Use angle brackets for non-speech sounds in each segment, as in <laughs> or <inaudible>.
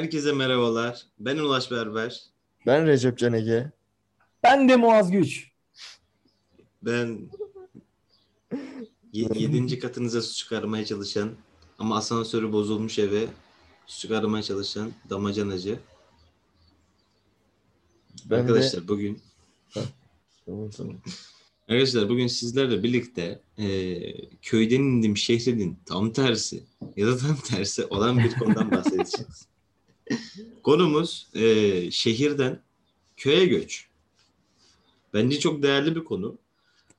Herkese merhabalar. Ben Ulaş Berber. Ben Recep Can Ege. Ben de Muaz Güç. Ben ye- yedinci katınıza su çıkarmaya çalışan ama asansörü bozulmuş eve su çıkarmaya çalışan damacanacı. Ben Arkadaşlar bugün de... Tamam tamam. Arkadaşlar bugün sizlerle birlikte e, köyden indim şehrin tam tersi ya da tam tersi olan bir konudan bahsedeceğiz. <laughs> Konumuz e, şehirden köye göç. Bence çok değerli bir konu.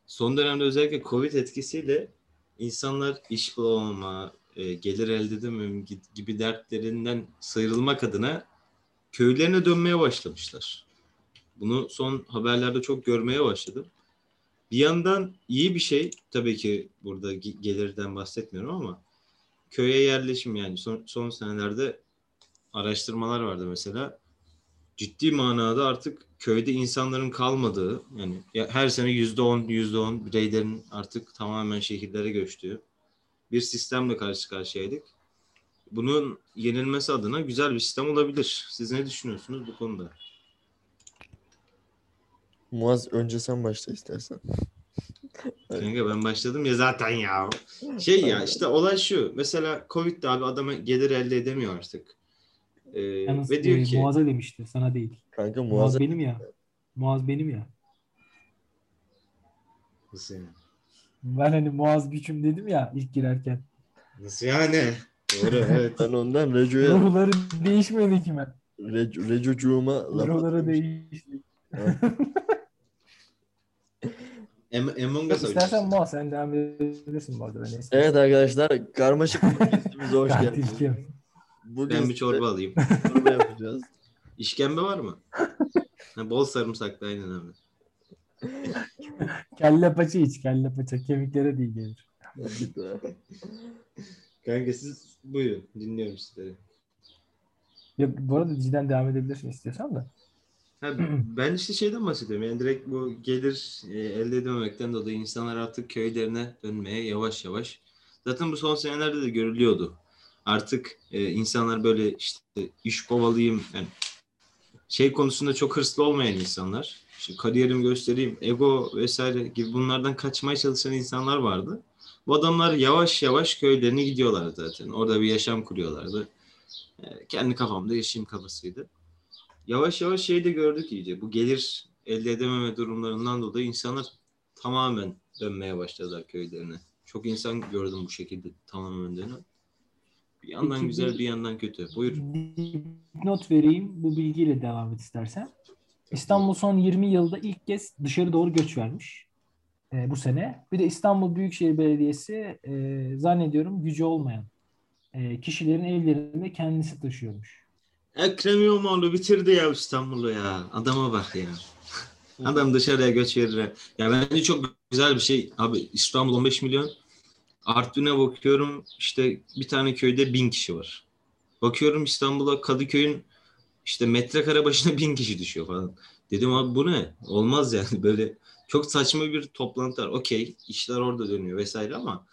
Son dönemde özellikle Covid etkisiyle insanlar iş bulamama, e, gelir elde edemem gibi dertlerinden sıyrılmak adına köylerine dönmeye başlamışlar. Bunu son haberlerde çok görmeye başladım. Bir yandan iyi bir şey tabii ki burada gelirden bahsetmiyorum ama köye yerleşim yani son, son senelerde araştırmalar vardı mesela. Ciddi manada artık köyde insanların kalmadığı yani her sene yüzde on yüzde on bireylerin artık tamamen şehirlere göçtüğü bir sistemle karşı karşıyaydık. Bunun yenilmesi adına güzel bir sistem olabilir. Siz ne düşünüyorsunuz bu konuda? Muaz önce sen başla istersen. <laughs> Kanka ben başladım ya zaten ya. Şey ya işte olay şu. Mesela Covid'de abi adama gelir elde edemiyor artık. Ee, Yalnız ve diyor e, ki Muaz'a demişti sana değil. Kanka Muaz Muaz benim ya. Muaz benim ya. nasıl yani? Ben hani Muaz güçüm dedim ya ilk girerken. Nasıl yani? Doğru <laughs> evet. ben ondan Reco'ya Ruhları değişmedi ki ben. Reco, Reco'cuğuma atmış. değişti. <laughs> Em Among Us İstersen. Muaz sen devam edebilirsin bu arada. Evet arkadaşlar karmaşık podcastimize <laughs> hoş geldiniz. Bugün Ben bir çorba alayım. çorba yapacağız. <laughs> İşkembe var mı? <laughs> Ha, bol sarımsaklı aynen abi. Kelle paça iç. Kelle paça. Kemiklere değil gelir. <laughs> Kanka siz buyurun dinliyorum sizleri. Ya, bu arada diziden devam edebilirsin istiyorsan da. Ha, ben işte şeyden bahsediyorum. Yani direkt bu gelir e, elde edememekten dolayı insanlar artık köylerine dönmeye yavaş yavaş. Zaten bu son senelerde de görülüyordu. Artık e, insanlar böyle işte iş kovalayayım yani şey konusunda çok hırslı olmayan insanlar. İşte kariyerimi göstereyim, ego vesaire gibi bunlardan kaçmaya çalışan insanlar vardı. Bu adamlar yavaş yavaş köylerine gidiyorlar zaten. Orada bir yaşam kuruyorlardı. E, kendi kafamda yaşayayım kafasıydı yavaş yavaş şey de gördük iyice. Bu gelir elde edememe durumlarından dolayı insanlar tamamen dönmeye başladılar köylerine. Çok insan gördüm bu şekilde tamamen dönen. Bir yandan Peki, güzel bir- yandan kötü. Buyur. Not vereyim. Bu bilgiyle devam et istersen. İstanbul son 20 yılda ilk kez dışarı doğru göç vermiş. e, bu sene. Bir de İstanbul Büyükşehir Belediyesi e, zannediyorum gücü olmayan e, kişilerin evlerinde kendisi taşıyormuş. Ekrem İmamoğlu bitirdi ya İstanbul'u ya. Adama bak ya. Adam dışarıya göç verir. Ya bence çok güzel bir şey. Abi İstanbul 15 milyon. Artvin'e bakıyorum işte bir tane köyde bin kişi var. Bakıyorum İstanbul'a Kadıköy'ün işte metrekare başına <laughs> bin kişi düşüyor falan. Dedim abi bu ne? Olmaz yani <laughs> böyle çok saçma bir toplantı var. Okey işler orada dönüyor vesaire ama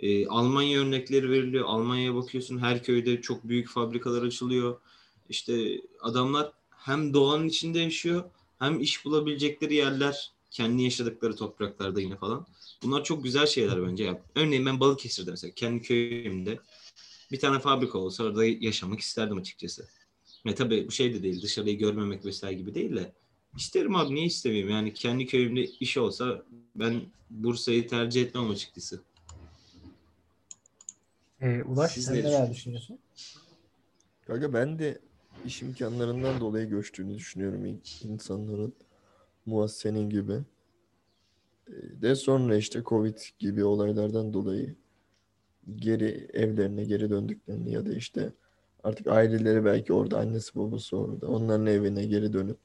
e, Almanya örnekleri veriliyor. Almanya'ya bakıyorsun her köyde çok büyük fabrikalar açılıyor. İşte adamlar hem doğanın içinde yaşıyor hem iş bulabilecekleri yerler kendi yaşadıkları topraklarda yine falan. Bunlar çok güzel şeyler bence. Ya, örneğin ben Balıkesir'de mesela kendi köyümde bir tane fabrika olsa orada yaşamak isterdim açıkçası. Ve tabii bu şey de değil dışarıyı görmemek vesaire gibi değil de isterim abi niye istemeyeyim yani kendi köyümde iş olsa ben Bursa'yı tercih etmem açıkçası. E, Ulaş Siz sen ne neler düşünüyorsun? Kanka ben de iş imkanlarından dolayı göçtüğünü düşünüyorum in- insanların. Muaz senin gibi. Ee, De sonra işte Covid gibi olaylardan dolayı geri evlerine geri döndüklerini ya da işte artık aileleri belki orada annesi babası orada onların evine geri dönüp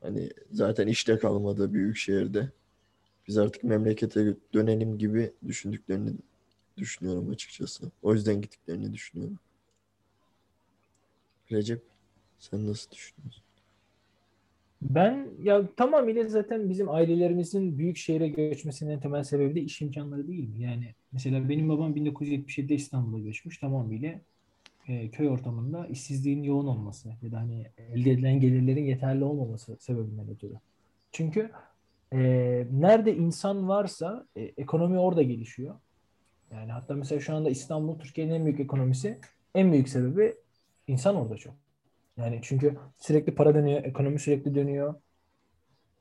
hani zaten işte kalmadı büyük şehirde biz artık memlekete dönelim gibi düşündüklerini düşünüyorum açıkçası. O yüzden gittiklerini düşünüyorum. Recep sen nasıl düşünüyorsun? Ben ya tamamıyla zaten bizim ailelerimizin büyük şehre göçmesinin temel sebebi de iş imkanları değil? Yani mesela benim babam 1977'de İstanbul'a göçmüş tamamıyla e, köy ortamında işsizliğin yoğun olması ya da hani elde edilen gelirlerin yeterli olmaması sebebinden ötürü. Çünkü e, nerede insan varsa e, ekonomi orada gelişiyor. Yani hatta mesela şu anda İstanbul Türkiye'nin en büyük ekonomisi en büyük sebebi insan orada çok. Yani çünkü sürekli para dönüyor, ekonomi sürekli dönüyor.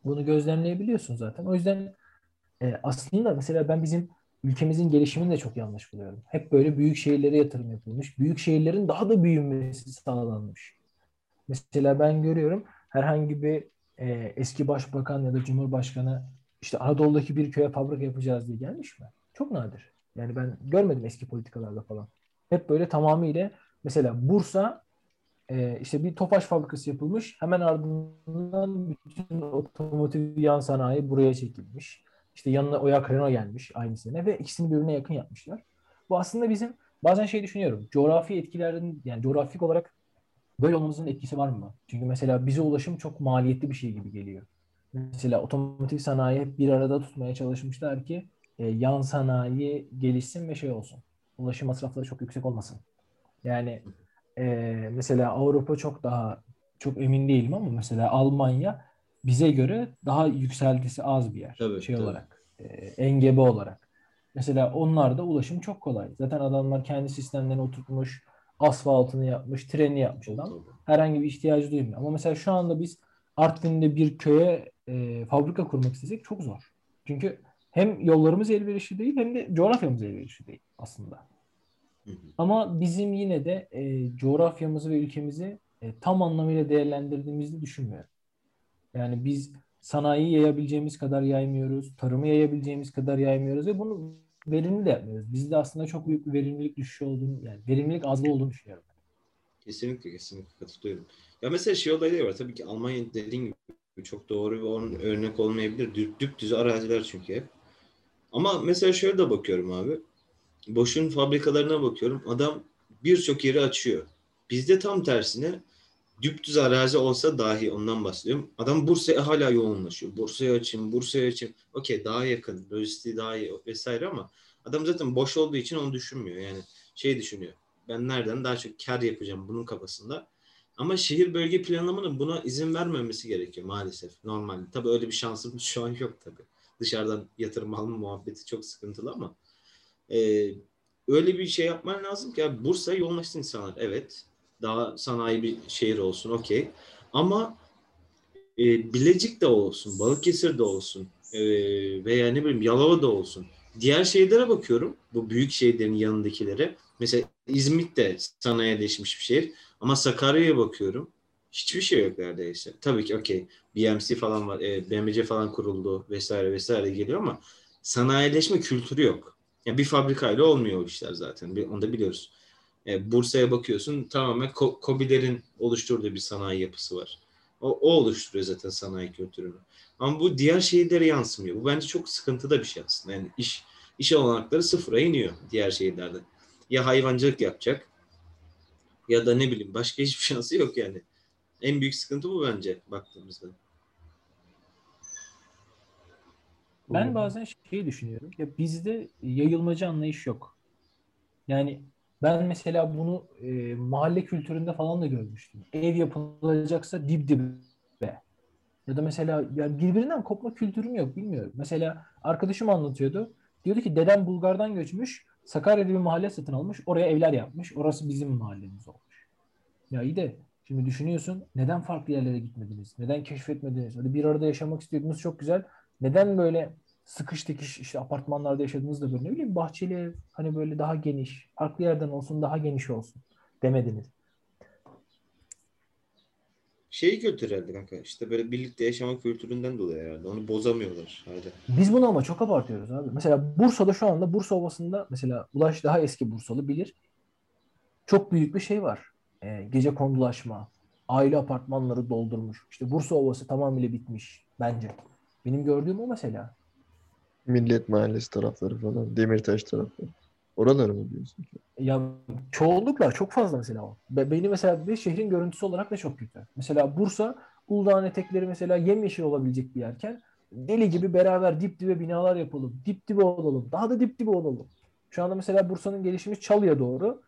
Bunu gözlemleyebiliyorsun zaten. O yüzden e, aslında mesela ben bizim ülkemizin gelişimini de çok yanlış buluyorum. Hep böyle büyük şehirlere yatırım yapılmış. Büyük şehirlerin daha da büyümesi sağlanmış. Mesela ben görüyorum herhangi bir e, eski başbakan ya da cumhurbaşkanı işte Anadolu'daki bir köye fabrika yapacağız diye gelmiş mi? Çok nadir. Yani ben görmedim eski politikalarda falan. Hep böyle tamamıyla mesela Bursa e, işte bir Tofaş fabrikası yapılmış. Hemen ardından bütün otomotiv yan sanayi buraya çekilmiş. İşte yanına Oya Renault gelmiş aynı sene ve ikisini birbirine yakın yapmışlar. Bu aslında bizim bazen şey düşünüyorum. Coğrafi etkilerin yani coğrafik olarak böyle olmamızın etkisi var mı? Çünkü mesela bize ulaşım çok maliyetli bir şey gibi geliyor. Mesela otomotiv sanayi bir arada tutmaya çalışmışlar ki e, yan sanayi gelişsin ve şey olsun. Ulaşım masrafları çok yüksek olmasın. Yani e, mesela Avrupa çok daha çok emin değilim ama mesela Almanya bize göre daha yükseltisi az bir yer. Tabii, şey tabii. olarak. E, engebe olarak. Mesela onlarda ulaşım çok kolay. Zaten adamlar kendi sistemlerini oturtmuş, asfaltını yapmış, treni yapmış adam. Herhangi bir ihtiyacı duymuyor. Ama mesela şu anda biz Artvin'de bir köye e, fabrika kurmak istesek çok zor. Çünkü hem yollarımız elverişli değil hem de coğrafyamız elverişli değil aslında. Hı hı. Ama bizim yine de e, coğrafyamızı ve ülkemizi e, tam anlamıyla değerlendirdiğimizi düşünmüyorum. Yani biz sanayi yayabileceğimiz kadar yaymıyoruz. Tarımı yayabileceğimiz kadar yaymıyoruz ve bunu verimli de yapmıyoruz. Bizde aslında çok büyük bir verimlilik düşüşü olduğunu, yani verimlilik azlığı olduğunu düşünüyorum. Kesinlikle kesinlikle katılıyorum. Ya mesela şey olayı da var. Tabii ki Almanya dediğin gibi çok doğru ve onun örnek olmayabilir. Düp, düpdüz araziler çünkü hep. Ama mesela şöyle de bakıyorum abi. Boş'un fabrikalarına bakıyorum. Adam birçok yeri açıyor. Bizde tam tersine düpdüz arazi olsa dahi ondan bahsediyorum. Adam Bursa'ya hala yoğunlaşıyor. Bursa'ya açayım, Bursa'ya açayım. Okey daha yakın, lojistiği daha iyi vesaire ama adam zaten boş olduğu için onu düşünmüyor. Yani şey düşünüyor. Ben nereden daha çok kar yapacağım bunun kafasında. Ama şehir bölge planlamanın buna izin vermemesi gerekiyor maalesef normalde. Tabii öyle bir şansımız şu an yok tabii. Dışarıdan yatırım alma muhabbeti çok sıkıntılı ama e, öyle bir şey yapman lazım ki abi Bursa yoğunlaşsın insanlar. Evet. Daha sanayi bir şehir olsun okey. Ama e, Bilecik de olsun, Balıkesir de olsun e, veya ne bileyim Yalova da olsun. Diğer şehirlere bakıyorum. Bu büyük şehirlerin yanındakilere. Mesela İzmit de sanayileşmiş bir şehir. Ama Sakarya'ya bakıyorum. Hiçbir şey yok neredeyse. Tabii ki okey. BMC falan var. E, BMC falan kuruldu vesaire vesaire geliyor ama sanayileşme kültürü yok. Yani bir fabrikayla olmuyor o işler zaten. Bir- Onu da biliyoruz. E, Bursa'ya bakıyorsun tamamen Ko- KOBİ'lerin oluşturduğu bir sanayi yapısı var. O, o oluşturuyor zaten sanayi kültürünü. Ama bu diğer şehirlere yansımıyor. Bu bence çok sıkıntıda bir şey aslında. Yani iş iş olanakları sıfıra iniyor diğer şehirlerde. Ya hayvancılık yapacak ya da ne bileyim başka hiçbir şansı yok yani. En büyük sıkıntı bu bence baktığımızda. Ben bazen şeyi düşünüyorum. Ya bizde yayılmacı anlayış yok. Yani ben mesela bunu e, mahalle kültüründe falan da görmüştüm. Ev yapılacaksa dip dibe. Ya da mesela yani birbirinden kopma kültürüm yok bilmiyorum. Mesela arkadaşım anlatıyordu. Diyordu ki dedem Bulgar'dan göçmüş. Sakarya'da bir mahalle satın almış. Oraya evler yapmış. Orası bizim mahallemiz olmuş. Ya iyi de şimdi düşünüyorsun neden farklı yerlere gitmediniz? Neden keşfetmediniz? Hadi bir arada yaşamak istiyordunuz çok güzel. Neden böyle sıkış tekiş işte apartmanlarda yaşadığınız da böyle ne bileyim bahçeli ev hani böyle daha geniş farklı yerden olsun daha geniş olsun demediniz. Şey kültür herhalde kanka. İşte böyle birlikte yaşama kültüründen dolayı herhalde. Onu bozamıyorlar hala. Biz bunu ama çok abartıyoruz abi. Mesela Bursa'da şu anda Bursa Ovası'nda mesela Ulaş daha eski Bursalı bilir. Çok büyük bir şey var. Ee, gece kondulaşma, aile apartmanları doldurmuş. İşte Bursa Ovası tamamıyla bitmiş bence. Benim gördüğüm o mesela. Millet Mahallesi tarafları falan. Demirtaş tarafları. Oraları mı diyorsun? ki? Ya çoğunlukla çok fazla mesela o. Be- Beni mesela bir şehrin görüntüsü olarak da çok kötü. Mesela Bursa, Uludağ'ın etekleri mesela yemyeşil olabilecek bir yerken deli gibi beraber dip dibe binalar yapalım. Dip dibe olalım. Daha da dip dibe olalım. Şu anda mesela Bursa'nın gelişimi Çalı'ya doğru.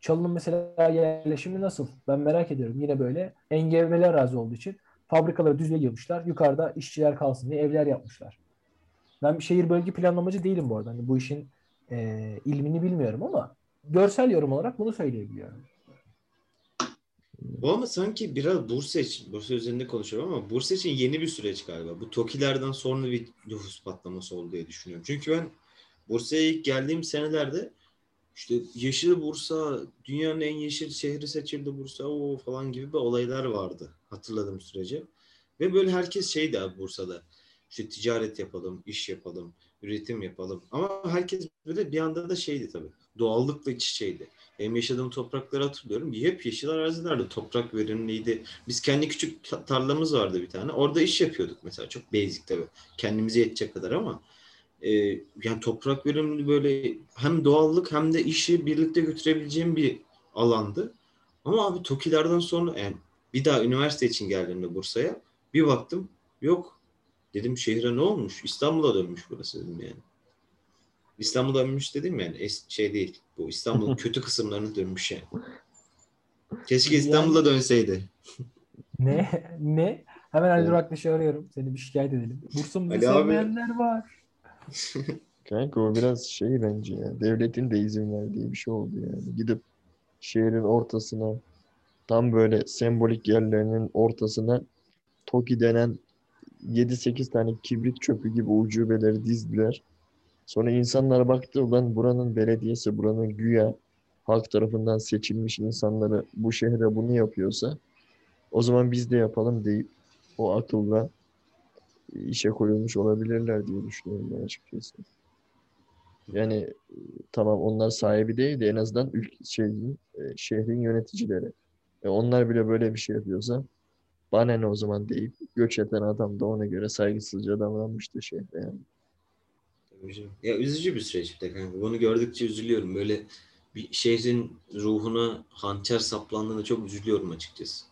Çalı'nın mesela yerleşimi nasıl? Ben merak ediyorum. Yine böyle engebeli arazi olduğu için fabrikaları düzle yığmışlar. Yukarıda işçiler kalsın diye evler yapmışlar. Ben bir şehir bölge planlamacı değilim bu arada. Hani bu işin e, ilmini bilmiyorum ama görsel yorum olarak bunu söyleyebiliyorum. Bu ama sanki biraz Bursa için, Bursa üzerinde konuşuyorum ama Bursa için yeni bir süreç galiba. Bu TOKİ'lerden sonra bir nüfus patlaması oldu diye düşünüyorum. Çünkü ben Bursa'ya ilk geldiğim senelerde işte yeşil Bursa, dünyanın en yeşil şehri seçildi Bursa o falan gibi bir olaylar vardı hatırladığım sürece. Ve böyle herkes şeydi abi Bursa'da. İşte ticaret yapalım, iş yapalım, üretim yapalım. Ama herkes böyle bir anda da şeydi tabii. Doğallıkla iç içeydi. Yaşadığım toprakları hatırlıyorum. Hep yeşil arazilerdi. Toprak verimliydi. Biz kendi küçük tarlamız vardı bir tane. Orada iş yapıyorduk mesela. Çok basic tabii. Kendimize yetecek kadar ama e, yani toprak verimli böyle hem doğallık hem de işi birlikte götürebileceğim bir alandı. Ama abi TOKİ'lerden sonra yani bir daha üniversite için geldiğimde Bursa'ya bir baktım yok dedim şehre ne olmuş? İstanbul'a dönmüş burası dedim yani. İstanbul'a dönmüş dedim yani es- şey değil. Bu İstanbul'un <laughs> kötü kısımlarına dönmüş yani. Keşke İstanbul'a dönseydi. Ne? Ne? Hemen Ali. Duraktaş'ı arıyorum. Seni bir şikayet edelim. Bursa'mızı Ali abi. sevmeyenler var. Kanka o biraz şey bence ya. Devletin de izin verdiği bir şey oldu yani. Gidip şehrin ortasına tam böyle sembolik yerlerinin ortasına TOKİ denen 7-8 tane kibrit çöpü gibi ucubeleri dizdiler. Sonra insanlar baktı ulan buranın belediyesi, buranın güya halk tarafından seçilmiş insanları bu şehre bunu yapıyorsa o zaman biz de yapalım deyip o akılla işe koyulmuş olabilirler diye düşünüyorum ben açıkçası. Yani e, tamam onlar sahibi değil de en azından ülke, şeyin, e, şehrin yöneticileri. E onlar bile böyle bir şey yapıyorsa bana ne o zaman deyip göç eden adam da ona göre saygısızca davranmıştı şehre yani. Tabii canım. Ya üzücü bir süreç de kanka. Bunu gördükçe üzülüyorum. Böyle bir şehrin ruhuna hançer saplandığında çok üzülüyorum açıkçası.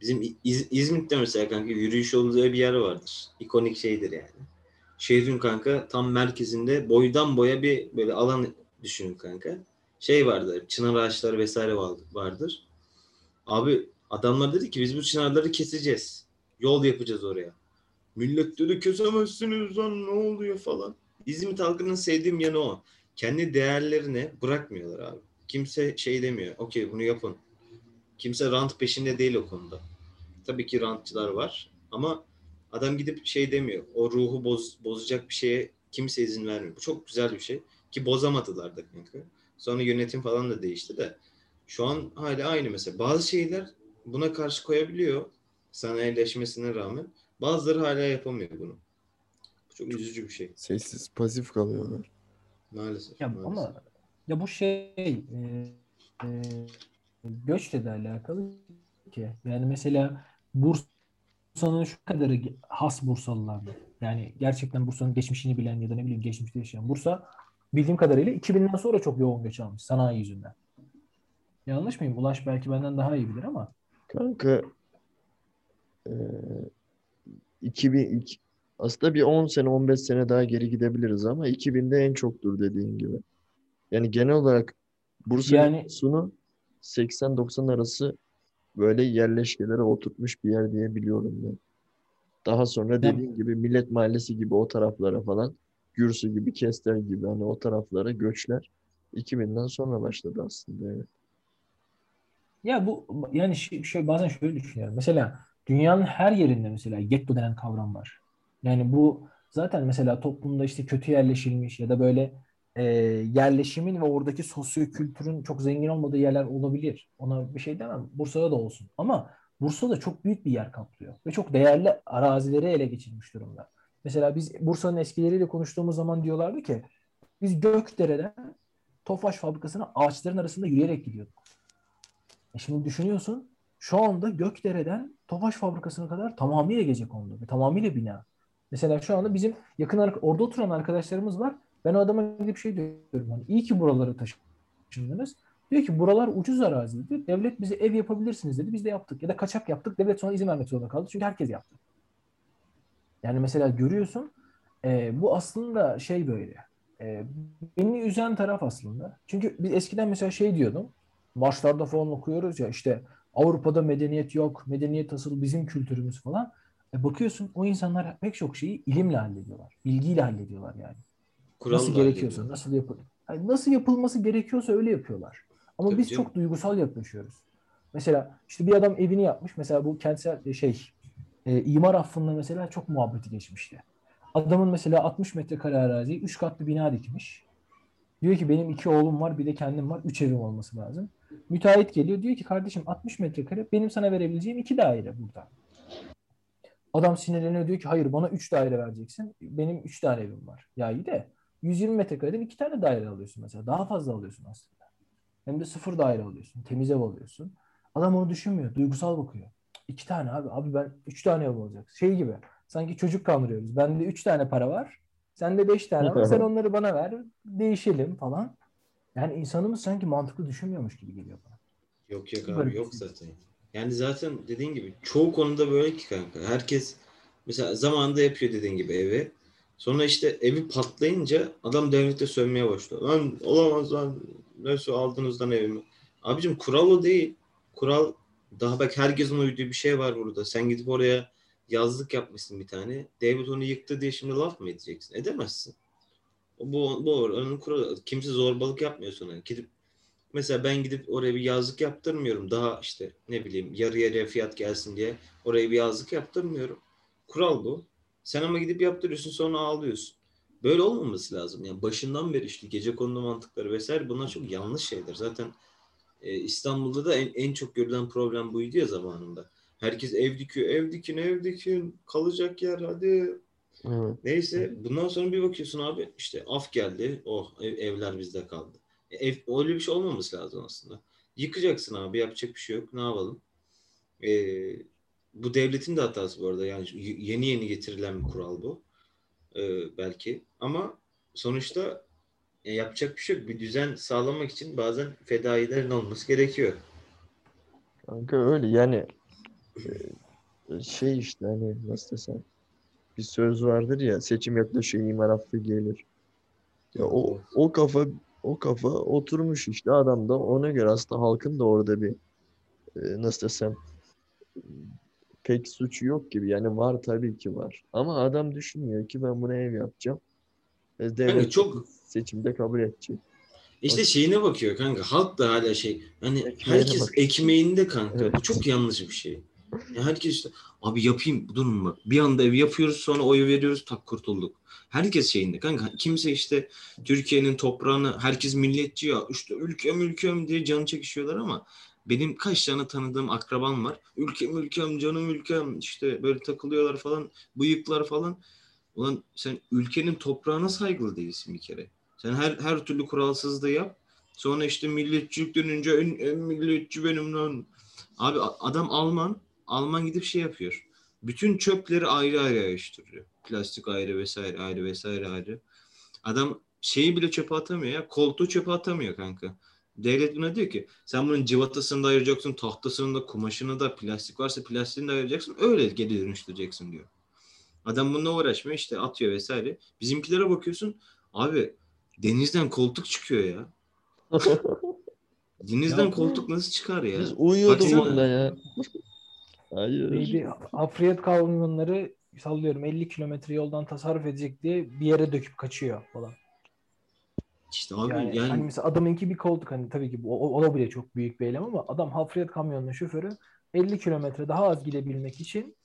Bizim İz- İzmit'te mesela kanka yürüyüş yolu bir yer vardır. İkonik şeydir yani. Şehrin kanka tam merkezinde boydan boya bir böyle alan düşünün kanka. Şey vardır, çınar ağaçları vesaire var- vardır. Abi adamlar dedi ki biz bu çınarları keseceğiz. Yol yapacağız oraya. Millet dedi kesemezsiniz lan ne oluyor falan. İzmit halkının sevdiğim yanı o. Kendi değerlerini bırakmıyorlar abi. Kimse şey demiyor. Okey bunu yapın. Kimse rant peşinde değil o konuda. Tabii ki rantçılar var ama adam gidip şey demiyor. O ruhu boz, bozacak bir şeye kimse izin vermiyor. Bu çok güzel bir şey. Ki bozamadılar da kanka. Sonra yönetim falan da değişti de. Şu an hala aynı mesela. Bazı şeyler buna karşı koyabiliyor. Sanayileşmesine rağmen. Bazıları hala yapamıyor bunu. Bu çok üzücü bir şey. Sessiz, pasif kalıyorlar. Maalesef. Ya maalesef. ama ya bu şey e, e, göçle de alakalı ki. Yani mesela Bursa'nın şu kadarı has Bursalılardı. Yani gerçekten Bursa'nın geçmişini bilen ya da ne bileyim geçmişte yaşayan Bursa bildiğim kadarıyla 2000'den sonra çok yoğun göç almış sanayi yüzünden. Yanlış mıyım? Ulaş belki benden daha iyi bilir ama. Kanka eee 2000 iki- aslında bir 10 sene 15 sene daha geri gidebiliriz ama 2000'de en çoktur dediğin gibi. Yani genel olarak Bursa'nın Yani- nüfusunu 80-90 arası böyle yerleşkelere oturtmuş bir yer diye biliyorum ben. Daha sonra dediğin gibi Millet Mahallesi gibi o taraflara falan Gürsü gibi, Kestel gibi hani o taraflara göçler 2000'den sonra başladı aslında evet. Ya bu yani şey, şey- bazen şöyle düşünüyorum. Mesela dünyanın her yerinde mesela getto denen kavram var. Yani bu zaten mesela toplumda işte kötü yerleşilmiş ya da böyle e, yerleşimin ve oradaki sosyokültürün çok zengin olmadığı yerler olabilir. Ona bir şey demem. Bursa'da da olsun. Ama Bursa'da çok büyük bir yer kaplıyor ve çok değerli arazileri ele geçirmiş durumda. Mesela biz Bursa'nın eskileriyle konuştuğumuz zaman diyorlardı ki biz Gökdere'den Tofaş fabrikasına ağaçların arasında yürüyerek gidiyorduk. E şimdi düşünüyorsun şu anda Gökdere'den Tofaş fabrikasına kadar tamamıyla gecekondu ve tamamıyla bina. Mesela şu anda bizim yakın orada oturan arkadaşlarımız var. Ben o adama gidip şey diyorum. Hani iyi ki buralara taşındınız. Diyor ki buralar ucuz araziydi. Devlet bize ev yapabilirsiniz dedi. Biz de yaptık. Ya da kaçak yaptık. Devlet sonra izin vermek zorunda kaldı. Çünkü herkes yaptı. Yani mesela görüyorsun e, bu aslında şey böyle. E, beni üzen taraf aslında. Çünkü biz eskiden mesela şey diyordum. maçlarda falan okuyoruz ya işte Avrupa'da medeniyet yok. Medeniyet asıl bizim kültürümüz falan. E bakıyorsun o insanlar pek çok şeyi ilimle hallediyorlar. Bilgiyle hallediyorlar yani. Kural nasıl gerekiyorsa, hallediyor. nasıl yapıl yani nasıl yapılması gerekiyorsa öyle yapıyorlar. Ama Tabii biz canım. çok duygusal yaklaşıyoruz. Mesela işte bir adam evini yapmış. Mesela bu kentsel şey e, imar affında mesela çok muhabbeti geçmişti. Adamın mesela 60 metrekare araziye 3 katlı bina dikmiş. Diyor ki benim iki oğlum var bir de kendim var. Üç evim olması lazım. Müteahhit geliyor diyor ki kardeşim 60 metrekare benim sana verebileceğim iki daire burada. Adam sinirleniyor diyor ki hayır bana 3 daire vereceksin. Benim 3 tane evim var. Ya iyi de 120 metrekareden 2 tane daire alıyorsun mesela. Daha fazla alıyorsun aslında. Hem de sıfır daire alıyorsun. Temiz ev alıyorsun. Adam onu düşünmüyor. Duygusal bakıyor. İki tane abi. Abi ben üç tane ev olacak. Şey gibi. Sanki çocuk kandırıyoruz. Bende üç tane para var. Sende beş tane var. Sen <laughs> onları bana ver. Değişelim falan. Yani insanımız sanki mantıklı düşünmüyormuş gibi geliyor bana. Yok yok Böyle abi bir yok şey. zaten. Yani zaten dediğin gibi çoğu konuda böyle ki kanka. Herkes mesela zamanında yapıyor dediğin gibi evi. Sonra işte evi patlayınca adam devlete sövmeye başlıyor. Lan olamaz lan. Nasıl aldınız evimi? Abicim kural o değil. Kural daha bak herkesin uyduğu bir şey var burada. Sen gidip oraya yazlık yapmışsın bir tane. Devlet onu yıktı diye şimdi laf mı edeceksin? Edemezsin. Bu, bu oranın kuralı. Kimse zorbalık yapmıyor sana. Gidip Mesela ben gidip oraya bir yazlık yaptırmıyorum. Daha işte ne bileyim yarı yarıya fiyat gelsin diye oraya bir yazlık yaptırmıyorum. Kural bu. Sen ama gidip yaptırıyorsun sonra ağlıyorsun. Böyle olmaması lazım. Yani başından beri işte gece konulu mantıkları vesaire bunlar çok yanlış şeyler. Zaten e, İstanbul'da da en, en çok görülen problem buydu ya zamanında. Herkes ev dikiyor. Ev dikin, ev dikin. Kalacak yer hadi. Evet. Neyse bundan sonra bir bakıyorsun abi işte af geldi. Oh ev- evler bizde kaldı. E, Ev, öyle bir şey olmaması lazım aslında. Yıkacaksın abi yapacak bir şey yok. Ne yapalım? Ee, bu devletin de hatası bu arada. Yani yeni yeni getirilen bir kural bu. Ee, belki. Ama sonuçta e, yapacak bir şey yok. Bir düzen sağlamak için bazen fedailerin olması gerekiyor. Kanka öyle yani e, şey işte hani nasıl desem bir söz vardır ya seçim yaklaşıyor imar affı gelir. Ya o o kafa o kafa oturmuş işte adam da ona göre aslında halkın da orada bir e, nasıl desem pek suçu yok gibi. Yani var tabii ki var. Ama adam düşünmüyor ki ben buna ev yapacağım. Devlet çok- seçimde kabul edecek. İşte şeyine bakıyor kanka. Halk da hala şey. Hani Ekmeğine herkes bakıyor. ekmeğinde kanka. Evet. Bu çok yanlış bir şey. Ya herkes işte abi yapayım durun bak. Bir anda ev yapıyoruz sonra oy veriyoruz tak kurtulduk. Herkes şeyinde kanka. Kimse işte Türkiye'nin toprağını herkes milliyetçi ya işte ülkem ülkem diye canı çekişiyorlar ama benim kaç tane tanıdığım akrabam var. Ülkem ülkem canım ülkem işte böyle takılıyorlar falan bıyıklar falan. Ulan sen ülkenin toprağına saygılı değilsin bir kere. Sen her her türlü kuralsızlığı yap. Sonra işte milliyetçilik dönünce en, en milliyetçi benim lan. Abi adam Alman. Alman gidip şey yapıyor. Bütün çöpleri ayrı ayrı ayrıştırıyor. Plastik ayrı vesaire ayrı vesaire ayrı. Adam şeyi bile çöpe atamıyor ya. Koltuğu çöpe atamıyor kanka. Devlet buna diyor ki sen bunun cıvatasını da ayıracaksın, tahtasını da, kumaşını da, plastik varsa plastiğini de ayıracaksın. Öyle geri dönüştüreceksin diyor. Adam bununla uğraşmıyor işte atıyor vesaire. Bizimkilere bakıyorsun abi denizden koltuk çıkıyor ya. <laughs> Denizden Ya- koltuk nasıl çıkar ya? Biz uyuyorduk onda ya. Hayır. Neydi? Hafriyat kamyonları sallıyorum 50 kilometre yoldan tasarruf edecek diye bir yere döküp kaçıyor falan. İşte abi Yani, yani, hani mesela adamınki bir koltuk hani tabii ki o, o da bile çok büyük bir eylem ama adam hafriyat kamyonunun şoförü 50 kilometre daha az gidebilmek için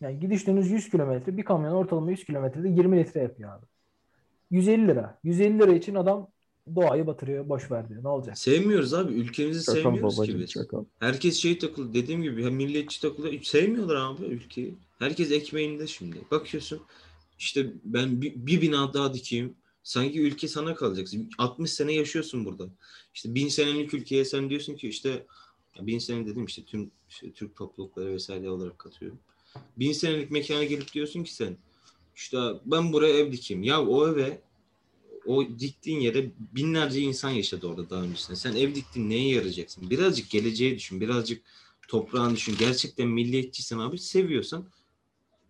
yani gidiş dönüş 100 kilometre bir kamyon ortalama 100 kilometrede 20 litre yapıyor abi. 150 lira. 150 lira için adam doğayı batırıyor. Boş ver diyor. Ne olacak? sevmiyoruz abi. Ülkemizi Çakal sevmiyoruz ki babacım biz. çakal. Herkes şey takılı dediğim gibi ya milliyetçi takılı sevmiyorlar abi ülkeyi. Herkes ekmeğinde şimdi. Bakıyorsun işte ben bir, bir bina daha dikeyim. Sanki ülke sana kalacak. 60 sene yaşıyorsun burada. İşte bin senelik ülkeye sen diyorsun ki işte ya bin sene dedim işte tüm işte Türk toplulukları vesaire olarak katıyorum. Bin senelik mekana gelip diyorsun ki sen işte ben buraya ev dikeyim. Ya o eve o diktiğin yere binlerce insan yaşadı orada daha öncesinde. Sen ev diktin neye yarayacaksın? Birazcık geleceğe düşün. Birazcık toprağını düşün. Gerçekten milliyetçiysen abi seviyorsan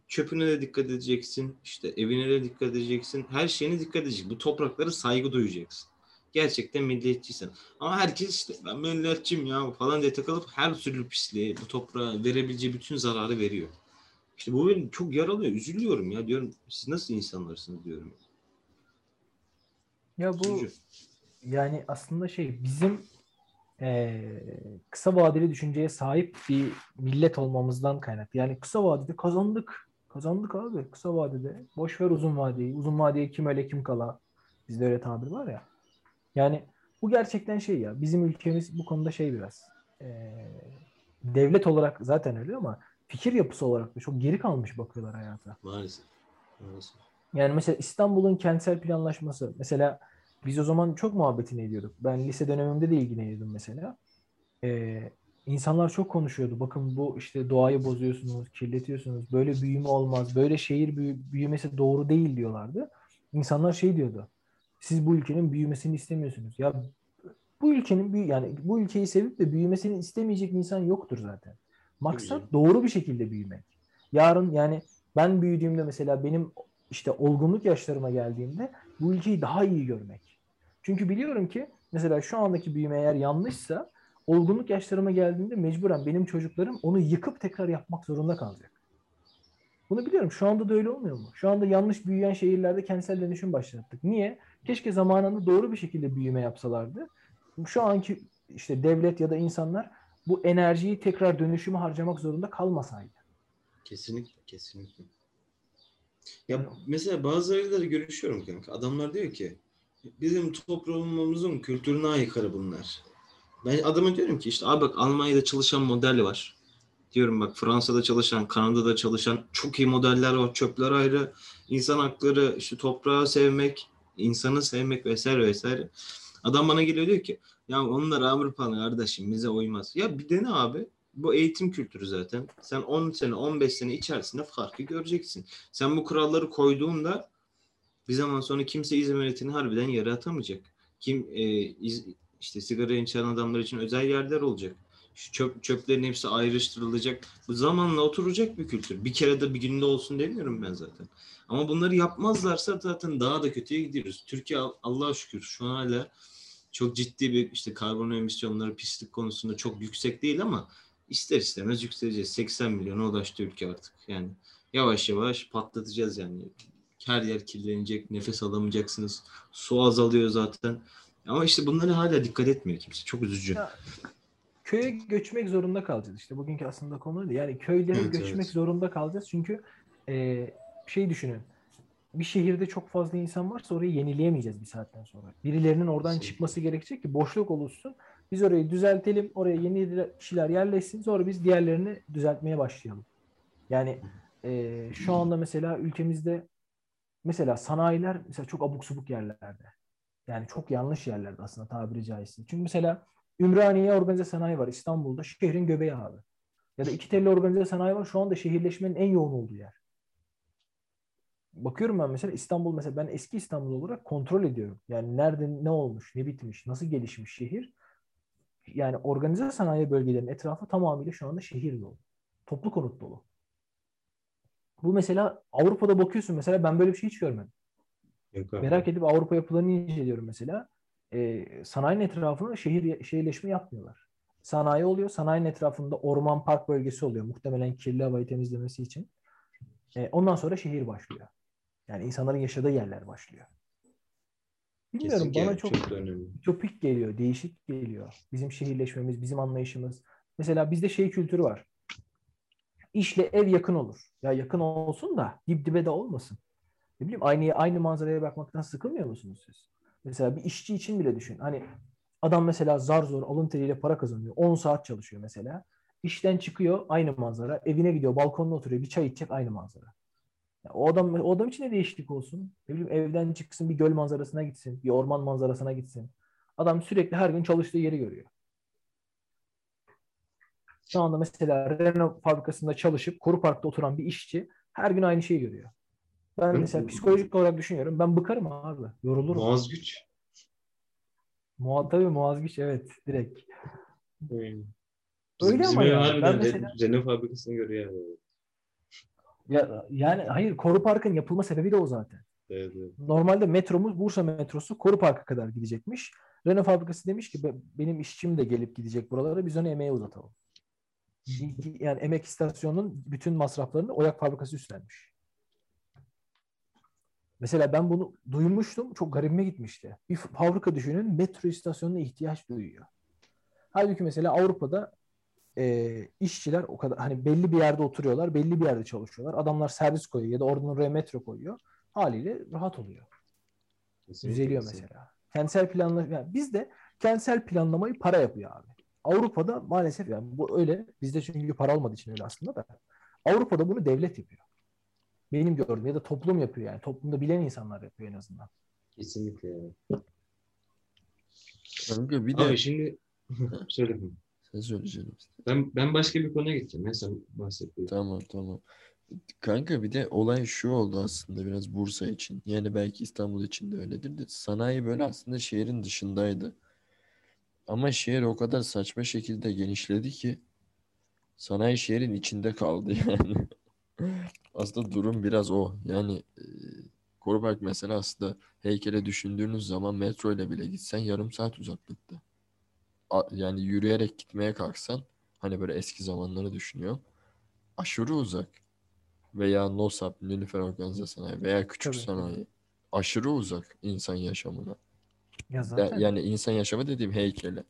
çöpüne de dikkat edeceksin. işte evine de dikkat edeceksin. Her şeyine dikkat edeceksin. Bu topraklara saygı duyacaksın. Gerçekten milliyetçiysen. Ama herkes işte ben milliyetçiyim ya falan diye takılıp her türlü pisliği bu toprağa verebileceği bütün zararı veriyor. İşte bu beni çok yaralıyor. Üzülüyorum ya diyorum. Siz nasıl insanlarsınız diyorum. Ya bu Üzücü. yani aslında şey bizim eee, kısa vadeli düşünceye sahip bir millet olmamızdan kaynaklı. Yani kısa vadede kazandık. Kazandık abi kısa vadede. Boş ver uzun vadeyi. Uzun vadeye kim öyle kim kala. Bizde öyle tabir var ya. Yani bu gerçekten şey ya. Bizim ülkemiz bu konuda şey biraz. eee, devlet olarak zaten öyle ama fikir yapısı olarak da çok geri kalmış bakıyorlar hayata. Maalesef. Maalesef. Yani mesela İstanbul'un kentsel planlaşması. Mesela biz o zaman çok muhabbetini ediyorduk. Ben lise dönemimde de ilgileniyordum mesela. Ee, insanlar çok konuşuyordu. Bakın bu işte doğayı bozuyorsunuz, kirletiyorsunuz. Böyle büyüme olmaz. Böyle şehir büyü- büyümesi doğru değil diyorlardı. İnsanlar şey diyordu. Siz bu ülkenin büyümesini istemiyorsunuz. Ya bu ülkenin büyü yani bu ülkeyi sevip de büyümesini istemeyecek insan yoktur zaten. Maksat doğru bir şekilde büyümek. Yarın yani ben büyüdüğümde mesela benim işte olgunluk yaşlarıma geldiğimde bu ülkeyi daha iyi görmek. Çünkü biliyorum ki mesela şu andaki büyüme eğer yanlışsa olgunluk yaşlarıma geldiğinde mecburen benim çocuklarım onu yıkıp tekrar yapmak zorunda kalacak. Bunu biliyorum. Şu anda da öyle olmuyor mu? Şu anda yanlış büyüyen şehirlerde kentsel dönüşüm başlattık. Niye? Keşke zamanında doğru bir şekilde büyüme yapsalardı. Şu anki işte devlet ya da insanlar bu enerjiyi tekrar dönüşüme harcamak zorunda kalmasaydı. Kesinlikle, kesinlikle. Ya mesela bazılarıyla da görüşüyorum kanka. Adamlar diyor ki bizim toprağımızın kültürüne aykırı bunlar. Ben adama diyorum ki işte abi bak Almanya'da çalışan model var. Diyorum bak Fransa'da çalışan, Kanada'da çalışan çok iyi modeller var. Çöpler ayrı, insan hakları, işte toprağı sevmek, insanı sevmek vesaire vesaire. Adam bana geliyor diyor ki ya onlar Avrupalı kardeşim bize uymaz. Ya bir dene abi. Bu eğitim kültürü zaten. Sen 10 sene, 15 sene içerisinde farkı göreceksin. Sen bu kuralları koyduğunda bir zaman sonra kimse hizmetini harbiden yere atamayacak. Kim e, iz- işte sigara içen adamlar için özel yerler olacak. Şu çöp, çöplerin hepsi ayrıştırılacak. Bu zamanla oturacak bir kültür. Bir kere de bir günde olsun demiyorum ben zaten. Ama bunları yapmazlarsa zaten daha da kötüye gidiyoruz. Türkiye Al- Allah'a şükür şu an hala çok ciddi bir işte karbon emisyonları pislik konusunda çok yüksek değil ama ister istemez yükseleceğiz. 80 milyona ulaştı ülke artık. Yani yavaş yavaş patlatacağız yani. Her yer kirlenecek, nefes alamayacaksınız. Su azalıyor zaten. Ama işte bunlara hala dikkat etmiyor kimse. Çok üzücü. Ya, köye göçmek zorunda kalacağız. İşte bugünkü aslında konuydu. Yani köylere Evet, göçmek evet. zorunda kalacağız. Çünkü e, şey düşünün. Bir şehirde çok fazla insan varsa orayı yenileyemeyeceğiz bir saatten sonra. Birilerinin oradan Kesinlikle. çıkması gerekecek ki boşluk oluşsun. Biz orayı düzeltelim. Oraya yeni kişiler yerleşsin. Sonra biz diğerlerini düzeltmeye başlayalım. Yani e, şu anda mesela ülkemizde mesela sanayiler mesela çok abuk subuk yerlerde. Yani çok yanlış yerlerde aslında tabiri caizse. Çünkü mesela Ümraniye organize sanayi var İstanbul'da. Şehrin göbeği abi. Ya da iki telli organize sanayi var. Şu anda şehirleşmenin en yoğun olduğu yer. Bakıyorum ben mesela İstanbul mesela ben eski İstanbul olarak kontrol ediyorum. Yani nerede ne olmuş, ne bitmiş, nasıl gelişmiş şehir. Yani organize sanayi bölgelerinin etrafı tamamıyla şu anda şehir dolu. Toplu konut dolu. Bu mesela Avrupa'da bakıyorsun mesela ben böyle bir şey hiç görmedim. Yok abi. Merak edip Avrupa yapılarını inceliyorum mesela. Ee, sanayinin etrafına şehir şehirleşme yapmıyorlar. Sanayi oluyor. Sanayinin etrafında orman park bölgesi oluyor. Muhtemelen kirli havayı temizlemesi için. Ee, ondan sonra şehir başlıyor. Yani insanların yaşadığı yerler başlıyor. Bilmiyorum Kesinlikle bana çok çok önemli. ütopik geliyor, değişik geliyor. Bizim şehirleşmemiz, bizim anlayışımız. Mesela bizde şey kültürü var. İşle ev yakın olur. Ya yakın olsun da dip dibe de olmasın. Ne bileyim aynı aynı manzaraya bakmaktan sıkılmıyor musunuz siz? Mesela bir işçi için bile düşün. Hani adam mesela zar zor alın teriyle para kazanıyor. 10 saat çalışıyor mesela. İşten çıkıyor aynı manzara. Evine gidiyor balkonda oturuyor. Bir çay içecek aynı manzara. Ya o adam o adam için de değişiklik olsun. Ne bileyim evden çıksın bir göl manzarasına gitsin. Bir orman manzarasına gitsin. Adam sürekli her gün çalıştığı yeri görüyor. Şu anda mesela Renault fabrikasında çalışıp Koru Park'ta oturan bir işçi her gün aynı şeyi görüyor. Ben Hı. mesela psikolojik olarak düşünüyorum. Ben bıkarım abi. Yorulurum. Muaz güç. Muha tabii muazgiç evet direkt. Öyle Öyle ama yani. harbiden Ben mesela- Renault fabrikasını görüyor yani. Ya, yani hayır Koru Park'ın yapılma sebebi de o zaten. Evet, evet. Normalde metromuz Bursa metrosu Koru Park'a kadar gidecekmiş. Renault fabrikası demiş ki "Be- benim işçim de gelip gidecek buralara biz onu emeğe uzatalım. <laughs> Yani emek istasyonunun bütün masraflarını Oyak fabrikası üstlenmiş. Mesela ben bunu duymuştum. Çok garibime gitmişti. Bir fabrika düşünün metro istasyonuna ihtiyaç duyuyor. Halbuki mesela Avrupa'da e, işçiler o kadar hani belli bir yerde oturuyorlar, belli bir yerde çalışıyorlar. Adamlar servis koyuyor ya da oradan oraya metro koyuyor. Haliyle rahat oluyor. Kesinlikle, Düzeliyor kesinlikle. mesela. Kentsel planlama yani bizde kentsel planlamayı para yapıyor abi. Avrupa'da maalesef yani bu öyle. Bizde çünkü para olmadığı için öyle aslında da. Avrupa'da bunu devlet yapıyor. Benim gördüğüm ya da toplum yapıyor yani. Toplumda bilen insanlar yapıyor en azından. Kesinlikle yani. Kanka bir de Abi şimdi <laughs> söyle. sen söyleyeceğim. Ben ben başka bir konuya gideceğim. Ya sen bahsettin. Tamam tamam. Kanka bir de olay şu oldu aslında biraz Bursa için. Yani belki İstanbul için de öyledir de. Sanayi böyle aslında şehrin dışındaydı. Ama şehir o kadar saçma şekilde genişledi ki sanayi şehrin içinde kaldı <laughs> yani. Aslında durum biraz o. Yani e, mesela aslında heykele düşündüğünüz zaman metro ile bile gitsen yarım saat uzaklıkta. A- Yani yürüyerek gitmeye kalksan hani böyle eski zamanları düşünüyorum. Aşırı uzak. Veya NOSAP, Nilüfer Organize Sanayi veya küçük Tabii, sanayi. Aşırı uzak insan yaşamına. Ya Ya- zaten yani insan yaşamı dediğim heykele.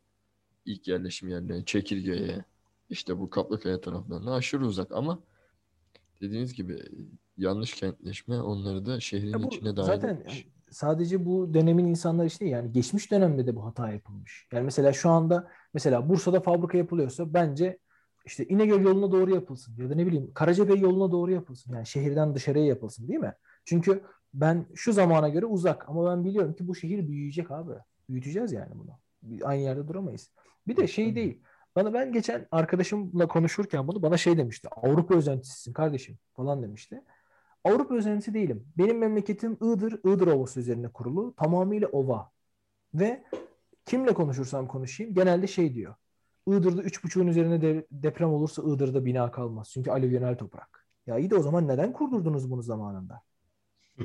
ilk yerleşim yerlerine, çekirgeye, işte bu Kaplıkaya taraflarına aşırı uzak ama dediğiniz gibi yanlış kentleşme onları da şehrin Ya bu içine dahil zaten etmiş. sadece bu dönemin insanlar işte yani geçmiş dönemde de bu hata yapılmış. Yani mesela şu anda mesela Bursa'da fabrika yapılıyorsa bence işte İnegöl yoluna doğru yapılsın ya da ne bileyim Karacabey yoluna doğru yapılsın. Yani şehirden dışarıya yapılsın değil mi? Çünkü ben şu zamana göre uzak ama ben biliyorum ki bu şehir büyüyecek abi. Büyüteceğiz yani bunu. Aynı yerde duramayız. Bir de şey değil. Bana ben geçen arkadaşımla konuşurken bunu bana şey demişti. Avrupa özentisisin kardeşim falan demişti. Avrupa özentisi değilim. Benim memleketim Iğdır, Iğdır Ovası üzerine kurulu. Tamamıyla ova. Ve kimle konuşursam konuşayım genelde şey diyor. Iğdır'da 3.5'un üzerine de- deprem olursa Iğdır'da bina kalmaz. Çünkü alüvyonel toprak. Ya iyi de o zaman neden kurdurdunuz bunu zamanında? <laughs>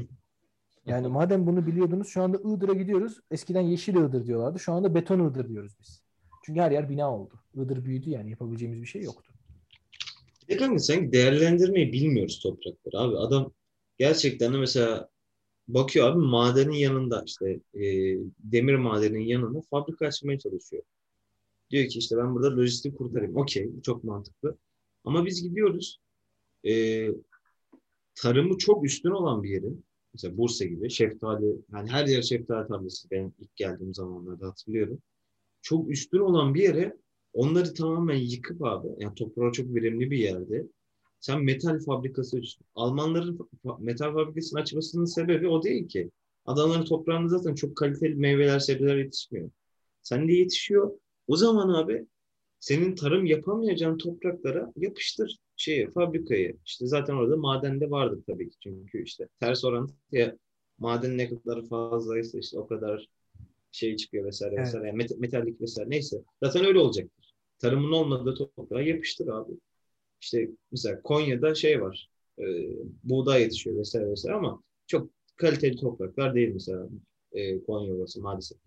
Yani madem bunu biliyordunuz şu anda Iğdır'a gidiyoruz. Eskiden yeşil Iğdır diyorlardı. Şu anda beton Iğdır diyoruz biz. Çünkü her yer bina oldu. Iğdır büyüdü yani yapabileceğimiz bir şey yoktu. De kanka sanki değerlendirmeyi bilmiyoruz toprakları abi. Adam gerçekten de mesela bakıyor abi madenin yanında işte e, demir madeninin yanında fabrika açmaya çalışıyor. Diyor ki işte ben burada lojistik kurtarayım. Okey çok mantıklı. Ama biz gidiyoruz e, tarımı çok üstün olan bir yerin mesela Bursa gibi şeftali yani her yer şeftali tarlası ben ilk geldiğim zamanlarda hatırlıyorum. Çok üstün olan bir yere onları tamamen yıkıp abi yani toprağı çok verimli bir yerde sen metal fabrikası açıyorsun. Almanların metal fabrikasını açmasının sebebi o değil ki. Adamların toprağında zaten çok kaliteli meyveler, sebzeler yetişmiyor. Sende yetişiyor. O zaman abi senin tarım yapamayacağın topraklara yapıştır şeyi, fabrikayı. İşte zaten orada maden de vardır tabii ki. Çünkü işte ters orantıya maden ne kadar fazlaysa işte o kadar şey çıkıyor vesaire Evet. vesaire. Yani met- metallik vesaire neyse. Zaten öyle olacaktır. Tarımın olmadığı toprağa yapıştır abi. İşte mesela Konya'da şey var. e, buğday yetişiyor vesaire vesaire ama çok kaliteli topraklar değil mesela e, Konya Ovası maalesef.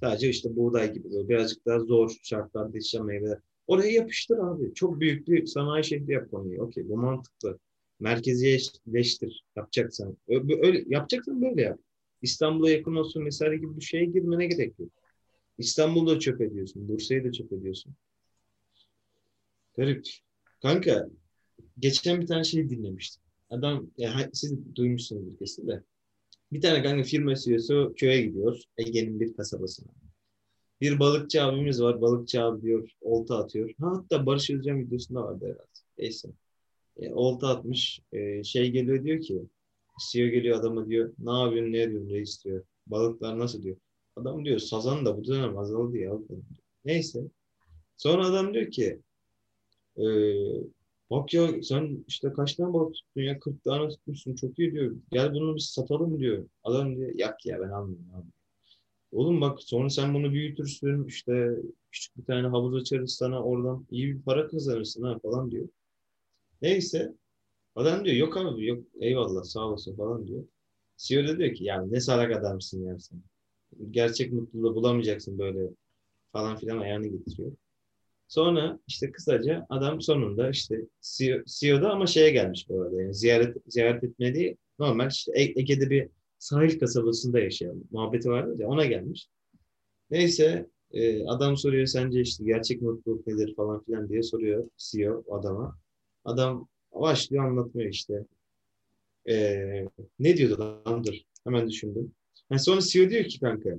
Sadece işte buğday gibi böyle birazcık daha zor şartlarda yetişen meyveler. Oraya yapıştır abi. Çok büyük bir sanayi şehri yap Konya'yı. Okey bu mantıklı. Merkezileştir yapacaksan. Öyle, öyle, yapacaksan böyle yap. İstanbul'a yakın olsun vesaire gibi bir şeye girmene gerek yok. İstanbul'da çöp ediyorsun. Bursa'yı da çöp ediyorsun. Garip. Kanka geçen bir tane şey dinlemiştim. Adam ya ha- siz duymuşsunuzdur kesin de. Bir tane kanka firma CEO'su köye gidiyor. Ege'nin bir kasabasına. Bir balıkçı abimiz var. Balıkçı abi diyor olta atıyor. Ha, hatta Barış Özcan videosunda vardı herhalde. Neyse. E, olta atmış. E, şey geliyor diyor ki CEO geliyor adama diyor ne yapıyorsun ne ediyorsun reis diyor. Balıklar nasıl diyor. Adam diyor sazan da bu dönem azaldı ya. Neyse. Sonra adam diyor ki e, bak ya sen işte kaç tane balık tuttun ya 40 tane tutmuşsun çok iyi diyor. Gel bunu biz satalım diyor. Adam diyor yak ya ben almayayım abi. Oğlum bak sonra sen bunu büyütürsün işte küçük bir tane havuz açarız sana oradan iyi bir para kazanırsın ha falan diyor. Neyse adam diyor yok abi yok eyvallah sağ olasın falan diyor. CEO da diyor ki ya ne salak adamsın ya sen. Gerçek mutluluğu bulamayacaksın böyle falan filan ayağını getiriyor. Sonra işte kısaca adam sonunda işte CEO, CEO'da ama şeye gelmiş bu arada. Yani ziyaret ziyaret değil, normal işte Ege'de bir sahil kasabasında yaşayan muhabbeti vardı ya ona gelmiş. Neyse e, adam soruyor sence işte gerçek mutluluk nedir falan filan diye soruyor CEO adama. Adam başlıyor anlatmıyor işte. E, ne diyordu lan dur hemen düşündüm. Yani sonra CEO diyor ki kanka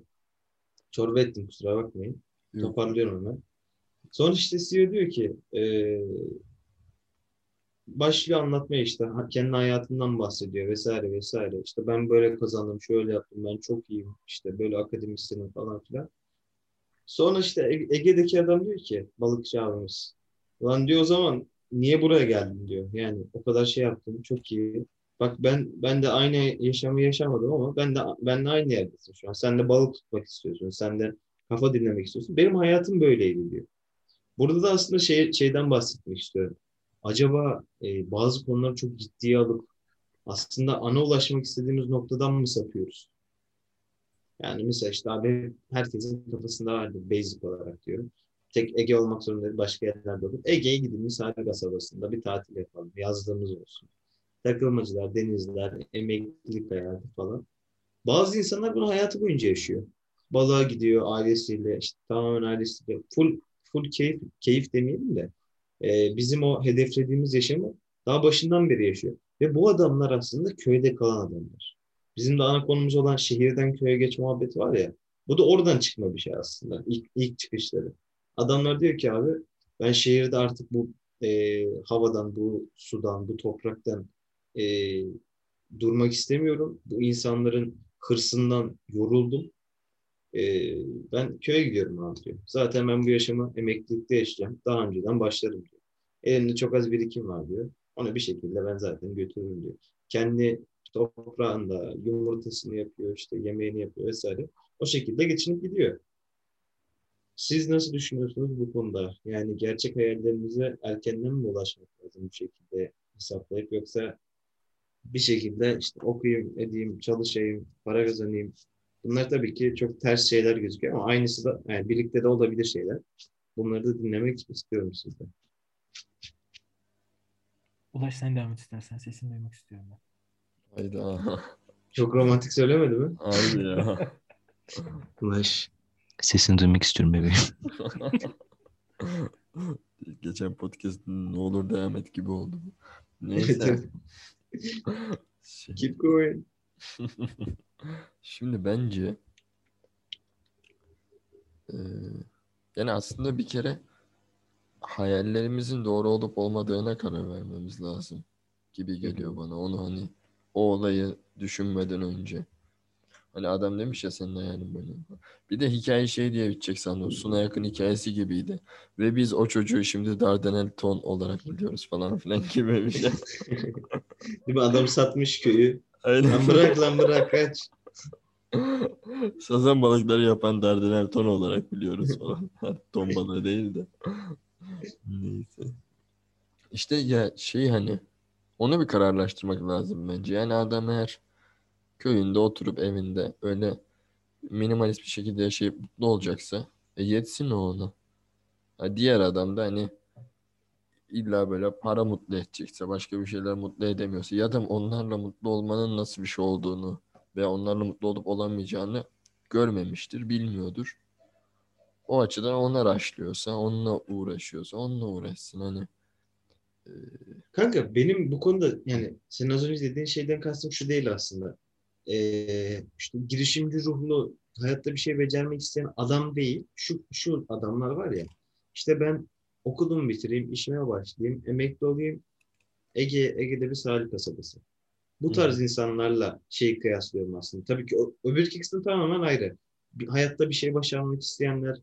çorba ettim kusura bakmayın. Yok. Toparlıyorum hemen. Sonra işte CEO diyor ki e, başlıyor anlatmaya işte kendi hayatından bahsediyor vesaire vesaire. İşte ben böyle kazandım, şöyle yaptım, ben çok iyiyim, işte böyle akademisyenim falan filan. Sonra işte E- Ege'deki adam diyor ki balıkçı abimiz. Lan diyor o zaman niye buraya geldin diyor. Yani o kadar şey yaptım, çok iyi. Bak ben ben de aynı yaşamı yaşamadım ama ben de ben de aynı yerdesin şu an. Sen de balık tutmak istiyorsun. Sen de kafa dinlemek istiyorsun. Benim hayatım böyleydi diyor. Burada da aslında şey, şeyden bahsetmek istiyorum. Acaba e, bazı konuları çok ciddiye alıp aslında ana ulaşmak istediğimiz noktadan mı sapıyoruz? Yani mesela işte abi herkesin kafasında vardır basic olarak diyorum. Tek Ege olmak zorunda değil, başka yerlerde olur. Ege'ye gidin misal kasabasında bir tatil yapalım. Yazlığımız olsun. Takılmacılar, denizler, emeklilik hayatı falan. Bazı insanlar bunu hayatı boyunca yaşıyor. Balığa gidiyor ailesiyle, işte tamamen ailesiyle. Full, full keyif, keyif demeyelim de e, bizim o hedeflediğimiz yaşamı daha başından beri yaşıyor. Ve bu adamlar aslında köyde kalan adamlar. Bizim de ana konumuz olan şehirden köye geç muhabbeti var ya. Bu da oradan çıkma bir şey aslında. İlk, ilk çıkışları. Adamlar diyor ki abi ben şehirde artık bu e, havadan, bu sudan, bu topraktan e, durmak istemiyorum. Bu insanların hırsından yoruldum. E, ben köye gidiyorum abi diyor. Zaten ben bu yaşamı emeklilikte yaşayacağım. Daha önceden başlarım diyor. Elimde çok az birikim var diyor. Onu bir şekilde ben zaten götürürüm diyor. Kendi toprağında yumurtasını yapıyor, işte yemeğini yapıyor vesaire. O şekilde geçinip gidiyor. Siz nasıl düşünüyorsunuz bu konuda? Yani gerçek hayallerimize erkenden mi ulaşmak lazım bu şekilde hesaplayıp yoksa bir şekilde işte okuyayım, edeyim, çalışayım, para kazanayım. Bunlar tabii ki çok ters şeyler gözüküyor ama aynısı da yani birlikte de olabilir şeyler. Bunları da dinlemek istiyorum sizden. Ulaş sen devam et istersen. Sesini duymak istiyorum ben. Hayda. Çok romantik söylemedi mi? Harbi ya. Ulaş. Sesini duymak istiyorum bebeğim. <laughs> <laughs> Geçen podcast ne olur devam et gibi oldu. Neyse. Şey, Keep going. <laughs> Şimdi bence eee, yani aslında bir kere hayallerimizin doğru olup olmadığına karar vermemiz lazım gibi geliyor bana. Onu hani o olayı düşünmeden önce. Hani adam demiş ya senin hayalin böyle. Bir de hikaye şey diye bitecek sandım. Suna yakın hikayesi gibiydi. Ve biz o çocuğu şimdi Dardanel Ton olarak biliyoruz falan filan gibi bir şey. <laughs> Değil mi? Adam satmış köyü. Aynen. Lan bırak lan bırak kaç. <laughs> Sazan balıkları yapan Dardanel ton olarak biliyoruz falan. <laughs> ton balığı değil de. Neyse. İşte ya şey hani onu bir kararlaştırmak lazım bence. Yani adam eğer köyünde oturup evinde öyle minimalist bir şekilde yaşayıp mutlu olacaksa e yetsin o ona. Ha, diğer adam da hani illa böyle para mutlu edecekse başka bir şeyler mutlu edemiyorsa ya da onlarla mutlu olmanın nasıl bir şey olduğunu ve onlarla mutlu olup olamayacağını görmemiştir, bilmiyordur. O açıdan onlar araştırıyorsa, onunla uğraşıyorsa, onunla uğraşsın hani. Kanka benim bu konuda yani senin az önce dediğin şeyden kastım şu değil aslında. Ee, işte girişimci ruhlu hayatta bir şey becermek isteyen adam değil. Şu, şu adamlar var ya. İşte ben okulumu bitireyim, işime başlayayım, emekli olayım. Ege, Ege'de bir sahil kasabası. Bu tarz insanlarla şeyi kıyaslıyorum aslında. Tabii ki o, öbür kısmı tamamen ayrı. Bir, hayatta bir şey başarmak isteyenler,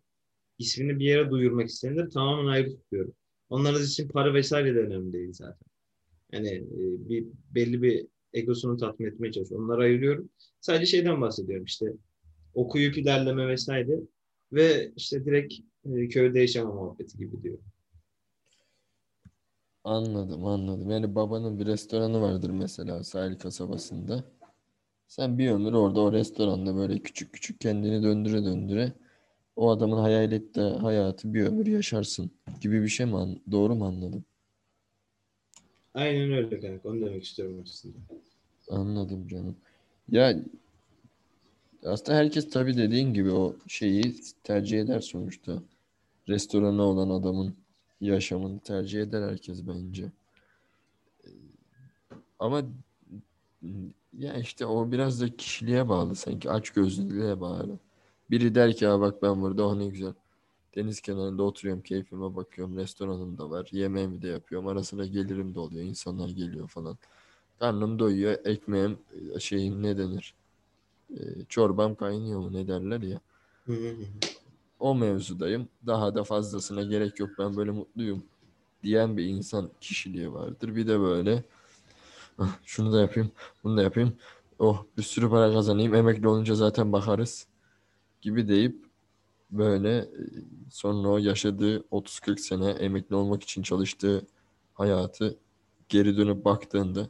ismini bir yere duyurmak isteyenler tamamen ayrı tutuyorum. Onların için para vesaire de önemli değil zaten. Yani e, bir belli bir egosunu tatmin etmeye çalışıyor. Onları ayırıyorum. Sadece şeyden bahsediyorum işte okuyup ilerleme vesaire ve işte direkt e, köyde yaşama muhabbeti gibi diyor. anladım, anladım. Yani babanın bir restoranı vardır mesela sahil kasabasında. Sen bir ömür orada o restoranda böyle küçük küçük kendini döndüre döndüre o adamın hayal ettiği hayatı bir ömür yaşarsın gibi bir şey mi? Doğru mu anladım? Aynen öyle kanka. Onu demek istiyorum aslında. Anladım canım. Ya aslında herkes tabii dediğin gibi o şeyi tercih eder sonuçta. Restorana olan adamın yaşamını tercih eder herkes bence. Ee, Ama ya işte o biraz da kişiliğe bağlı sanki açgözlülüğe bağlı. Biri der ki ha bak ben burada oh ne güzel. Deniz kenarında oturuyorum keyfime bakıyorum. Restoranım da var. Yemeğimi de yapıyorum. Ara sıra gelirim de oluyor. İnsanlar geliyor falan. Karnım doyuyor. Ekmeğim şeyim ne denir? Ee, çorbam kaynıyor mu ne derler ya. O mevzudayım. Daha da fazlasına gerek yok. Ben böyle mutluyum diyen bir insan kişiliği vardır. Bir de böyle "Ah, şunu da yapayım, bunu da yapayım. Oh bir sürü para kazanayım. Emekli olunca zaten bakarız gibi deyip böyle e, sonra o yaşadığı 30-40 sene emekli olmak için çalıştığı hayatı geri dönüp baktığında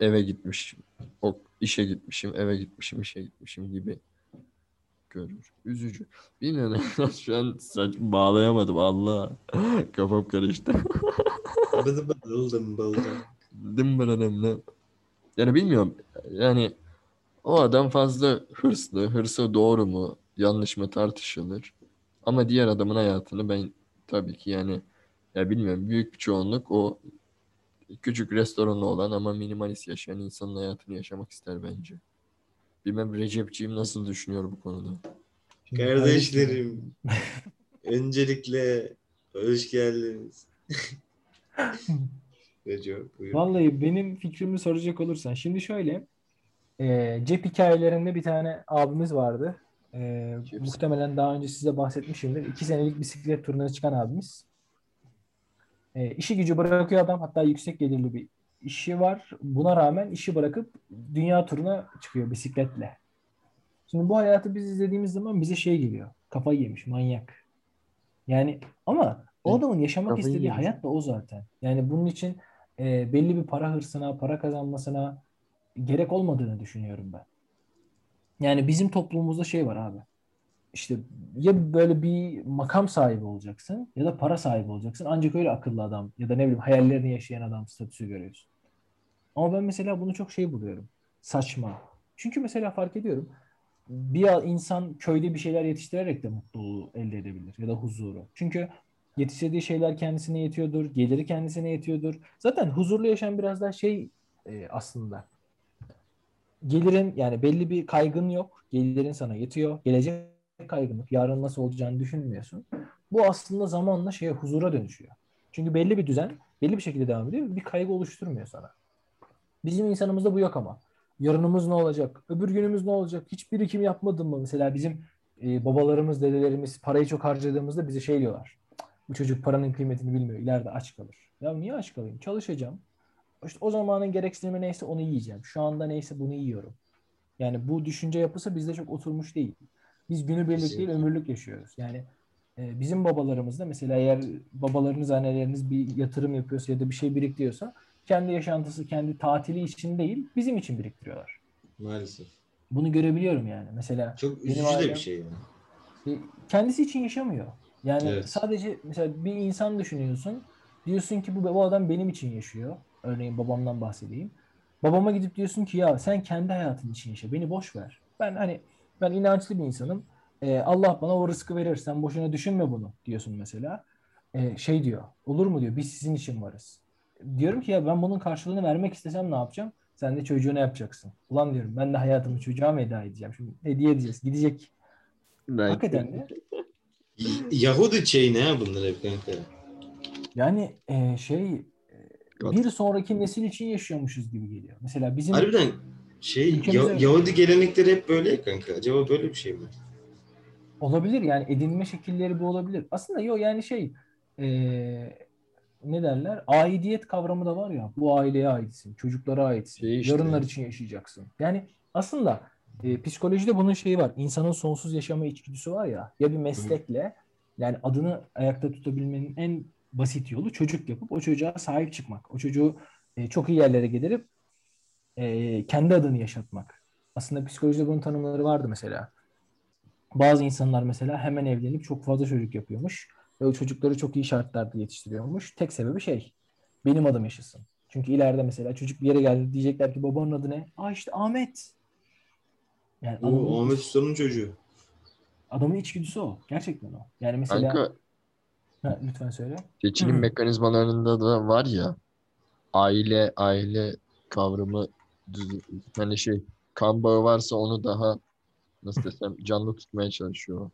eve gitmiş, o işe gitmişim, eve gitmişim, işe gitmişim gibi görür. Üzücü. Bilmiyorum <laughs> şu an saç bağlayamadım Allah. Kafam karıştı. <laughs> Bıdı bıdıldım bıldım. Dım bıradım Yani bilmiyorum. Yani o adam fazla hırslı. Hırsı doğru mu? Yanlış mı tartışılır. Ama diğer adamın hayatını ben tabii ki yani ya bilmiyorum büyük bir çoğunluk o küçük restoranı olan ama minimalist yaşayan insanın hayatını yaşamak ister bence. Bilmem Recepciğim nasıl düşünüyor bu konuda. Kardeşlerim. öncelikle hoş geldiniz. <laughs> Recep buyur. Vallahi benim fikrimi soracak olursan şimdi şöyle e, cep hikayelerinde bir tane abimiz vardı. E, Cips. muhtemelen daha önce size bahsetmişimdir. İki senelik bisiklet turuna çıkan abimiz. E, işi gücü bırakıyor adam. Hatta yüksek gelirli bir işi var. Buna rağmen işi bırakıp dünya turuna çıkıyor bisikletle. Şimdi bu hayatı biz izlediğimiz zaman bize şey geliyor. Kafayı yemiş, manyak. Yani ama o adamın yaşamak Kafayı istediği yemiş. hayat da o zaten. Yani bunun için e, belli bir para hırsına, para kazanmasına gerek olmadığını düşünüyorum ben. Yani bizim toplumumuzda şey var abi. İşte ya böyle bir makam sahibi olacaksın ya da para sahibi olacaksın. Ancak öyle akıllı adam ya da ne bileyim hayallerini yaşayan adam statüsü görüyorsun. Ama ben mesela bunu çok şey buluyorum. Saçma. Çünkü mesela fark ediyorum. Bir insan köyde bir şeyler yetiştirerek de mutluluğu elde edebilir ya da huzuru. Çünkü yetiştirdiği şeyler kendisine yetiyordur, geliri kendisine yetiyordur. Zaten huzurlu yaşam biraz daha şey e, aslında. Gelirin yani belli bir kaygın yok. Gelirin sana yetiyor. Gelecek kaygın yok. Yarın nasıl olacağını düşünmüyorsun. Bu aslında zamanla şeye huzura dönüşüyor. Çünkü belli bir düzen belli bir şekilde devam ediyor. Bir kaygı oluşturmuyor sana. Bizim insanımızda bu yok ama. Yarınımız ne olacak? Öbür günümüz ne olacak? Hiç birikim yapmadın mı? Mesela bizim e, babalarımız, dedelerimiz parayı çok harcadığımızda bize şey diyorlar. "Cık, Bu çocuk paranın kıymetini bilmiyor. İleride aç kalır. Ya niye aç kalayım? Çalışacağım. İşte o zamanın gereksinimi neyse onu yiyeceğim. Şu anda neyse bunu yiyorum. Yani bu düşünce yapısı bizde çok oturmuş değil. Biz günübirlik değil ömürlük yaşıyoruz. Yani e, bizim babalarımızda mesela eğer babalarınız, anneleriniz bir yatırım yapıyorsa ya da bir şey biriktiriyorsa kendi yaşantısı, kendi tatili için değil bizim için biriktiriyorlar. Maalesef. Bunu görebiliyorum yani. Mesela Çok Benim üzücü de ailem- bir şey yani. e, kendisi için yaşamıyor. Yani Evet. sadece mesela bir insan düşünüyorsun. Diyorsun ki bu, bu adam benim için yaşıyor. Örneğin babamdan bahsedeyim. Babama gidip diyorsun ki ya sen kendi hayatın için yaşa. Beni boş ver. Ben hani ben inançlı bir insanım. E, Allah bana o rızkı verir. Sen boşuna düşünme bunu diyorsun mesela. E, şey diyor. Olur mu diyor. Biz sizin için varız. Diyorum ki ya ben bunun karşılığını vermek istesem ne yapacağım? Sen de çocuğuna yapacaksın. Ulan diyorum ben de hayatımı çocuğa mı heda edeceğim? Şimdi hediye edeceğiz. Gidecek. Hakikaten de. Yahudi şeyi ne bunlar hep kanka? Yani e, şey bir sonraki nesil için yaşıyormuşuz gibi geliyor. Mesela bizim Harbiden şey Ülkemizde- Ya- Yahudi gelenekleri hep böyle ya kanka. Acaba böyle bir şey mi? olabilir yani edinme şekilleri bu olabilir. Aslında yok yani şey e, ne derler? Aidiyet kavramı da var ya. Bu aileye aitsin, çocuklara aitsin. Şey işte. Yarınlar için yaşayacaksın. Yani aslında e, psikolojide bunun şeyi var. İnsanın sonsuz yaşama içgüdüsü var ya. Ya bir meslekle yani adını ayakta tutabilmenin en basit yolu çocuk yapıp o çocuğa sahip çıkmak. O çocuğu e, çok iyi yerlere getirip e, kendi adını yaşatmak. Aslında psikolojide bunun tanımları vardı mesela. Bazı insanlar mesela hemen evlenip çok fazla çocuk yapıyormuş. Ve o çocukları çok iyi şartlarda yetiştiriyormuş. Tek sebebi şey, benim adım yaşasın. Çünkü ileride mesela çocuk bir yere geldi diyecekler ki babanın adı ne? Aa işte Ahmet. Yani o Ahmet Usta'nın çocuğu. Adamın içgüdüsü o. Gerçekten o. Yani mesela Kanka, ha, lütfen söyle. Seçilim mekanizmalarında da var ya aile aile kavramı hani şey kan bağı varsa onu daha nasıl desem <laughs> canlı tutmaya çalışıyor.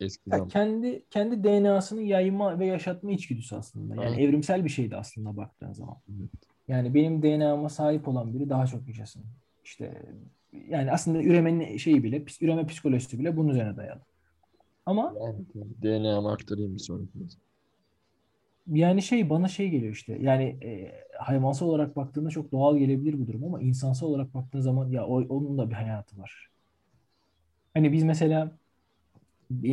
Eskiden. Ya kendi kendi DNA'sını yayma ve yaşatma içgüdüsü aslında. Yani evet. evrimsel bir şeydi aslında baktığın zaman. Evet. Yani benim DNA'ma sahip olan biri daha çok yaşasın. İşte yani aslında üremenin şeyi bile, üreme psikolojisi bile bunun üzerine dayalı. Ama yani, DNA'mı aktarayım bir sonraki. Yani şey bana şey geliyor işte. Yani e, hayvansal olarak baktığında çok doğal gelebilir bu durum ama insansal olarak baktığın zaman ya o, onun da bir hayatı var. Hani biz mesela e,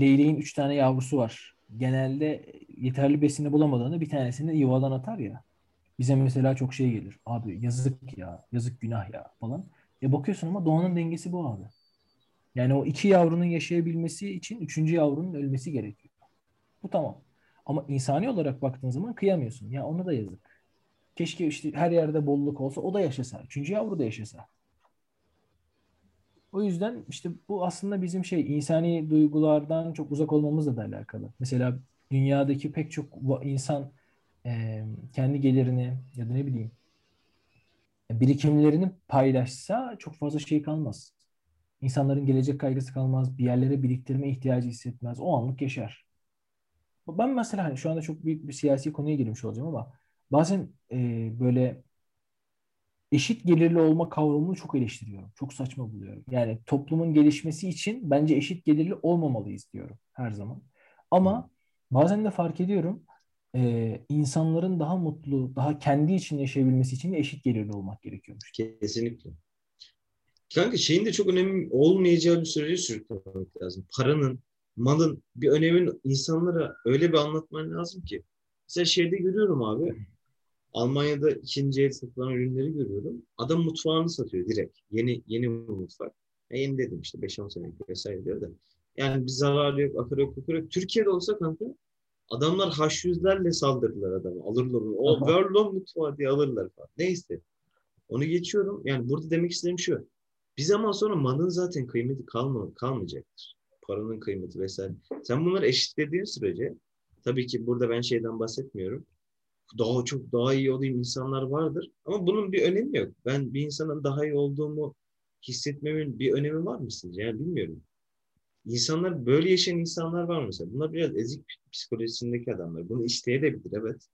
leyleğin üç tane yavrusu var. Genelde yeterli besini bulamadığında bir tanesini yuvadan atar ya. Bize mesela çok şey gelir. Abi yazık ya, yazık günah ya falan. E bakıyorsun ama doğanın dengesi bu abi. Yani o iki yavrunun yaşayabilmesi için üçüncü yavrunun ölmesi gerekiyor. Bu tamam. Ama insani olarak baktığın zaman kıyamıyorsun. Ya ona da yazık. Keşke işte her yerde bolluk olsa o da yaşasa. Üçüncü yavru da yaşasa. O yüzden işte bu aslında bizim şey insani duygulardan çok uzak olmamızla da alakalı. Mesela dünyadaki pek çok insan e, kendi gelirini ya da ne bileyim birikimlerini paylaşsa çok fazla şey kalmaz. İnsanların gelecek kaygısı kalmaz. Bir yerlere biriktirme ihtiyacı hissetmez. O anlık yaşar. Ben mesela hani şu anda çok büyük bir siyasi konuya girmiş olacağım ama bazen e, böyle eşit gelirli olma kavramını çok eleştiriyorum. Çok saçma buluyorum. Yani toplumun gelişmesi için bence eşit gelirli olmamalıyız diyorum her zaman. Ama bazen de fark ediyorum e, insanların daha mutlu, daha kendi için yaşayabilmesi için de eşit gelirli olmak gerekiyormuş. Kesinlikle. Kanka şeyin de çok önemli olmayacağı bir sürece sürüklemek lazım. Paranın, malın bir önemin insanlara öyle bir anlatman lazım ki. Mesela şeyde görüyorum abi. Almanya'da ikinci el satılan ürünleri görüyorum. Adam mutfağını satıyor direkt. Yeni yeni mutfak. E yeni dedim işte 5-10 senelik vesaire diyor da. Yani bir zarar yok, akar yok, akar yok. Türkiye'de olsa kanka adamlar H100'lerle saldırdılar adamı. Alırlar onu. O Verlon mutfağı diye alırlar falan. Neyse. Onu geçiyorum. Yani burada demek istediğim şu. Bir zaman sonra malın zaten kıymeti kalma, kalmayacaktır. Paranın kıymeti vesaire. Sen bunları eşitlediğin sürece tabii ki burada ben şeyden bahsetmiyorum daha çok daha iyi olayım insanlar vardır. Ama bunun bir önemi yok. Ben bir insanın daha iyi olduğumu hissetmemin bir önemi var mı sizce? Yani bilmiyorum. İnsanlar böyle yaşayan insanlar var mesela. Bunlar biraz ezik psikolojisindeki adamlar. Bunu isteyebilir evet.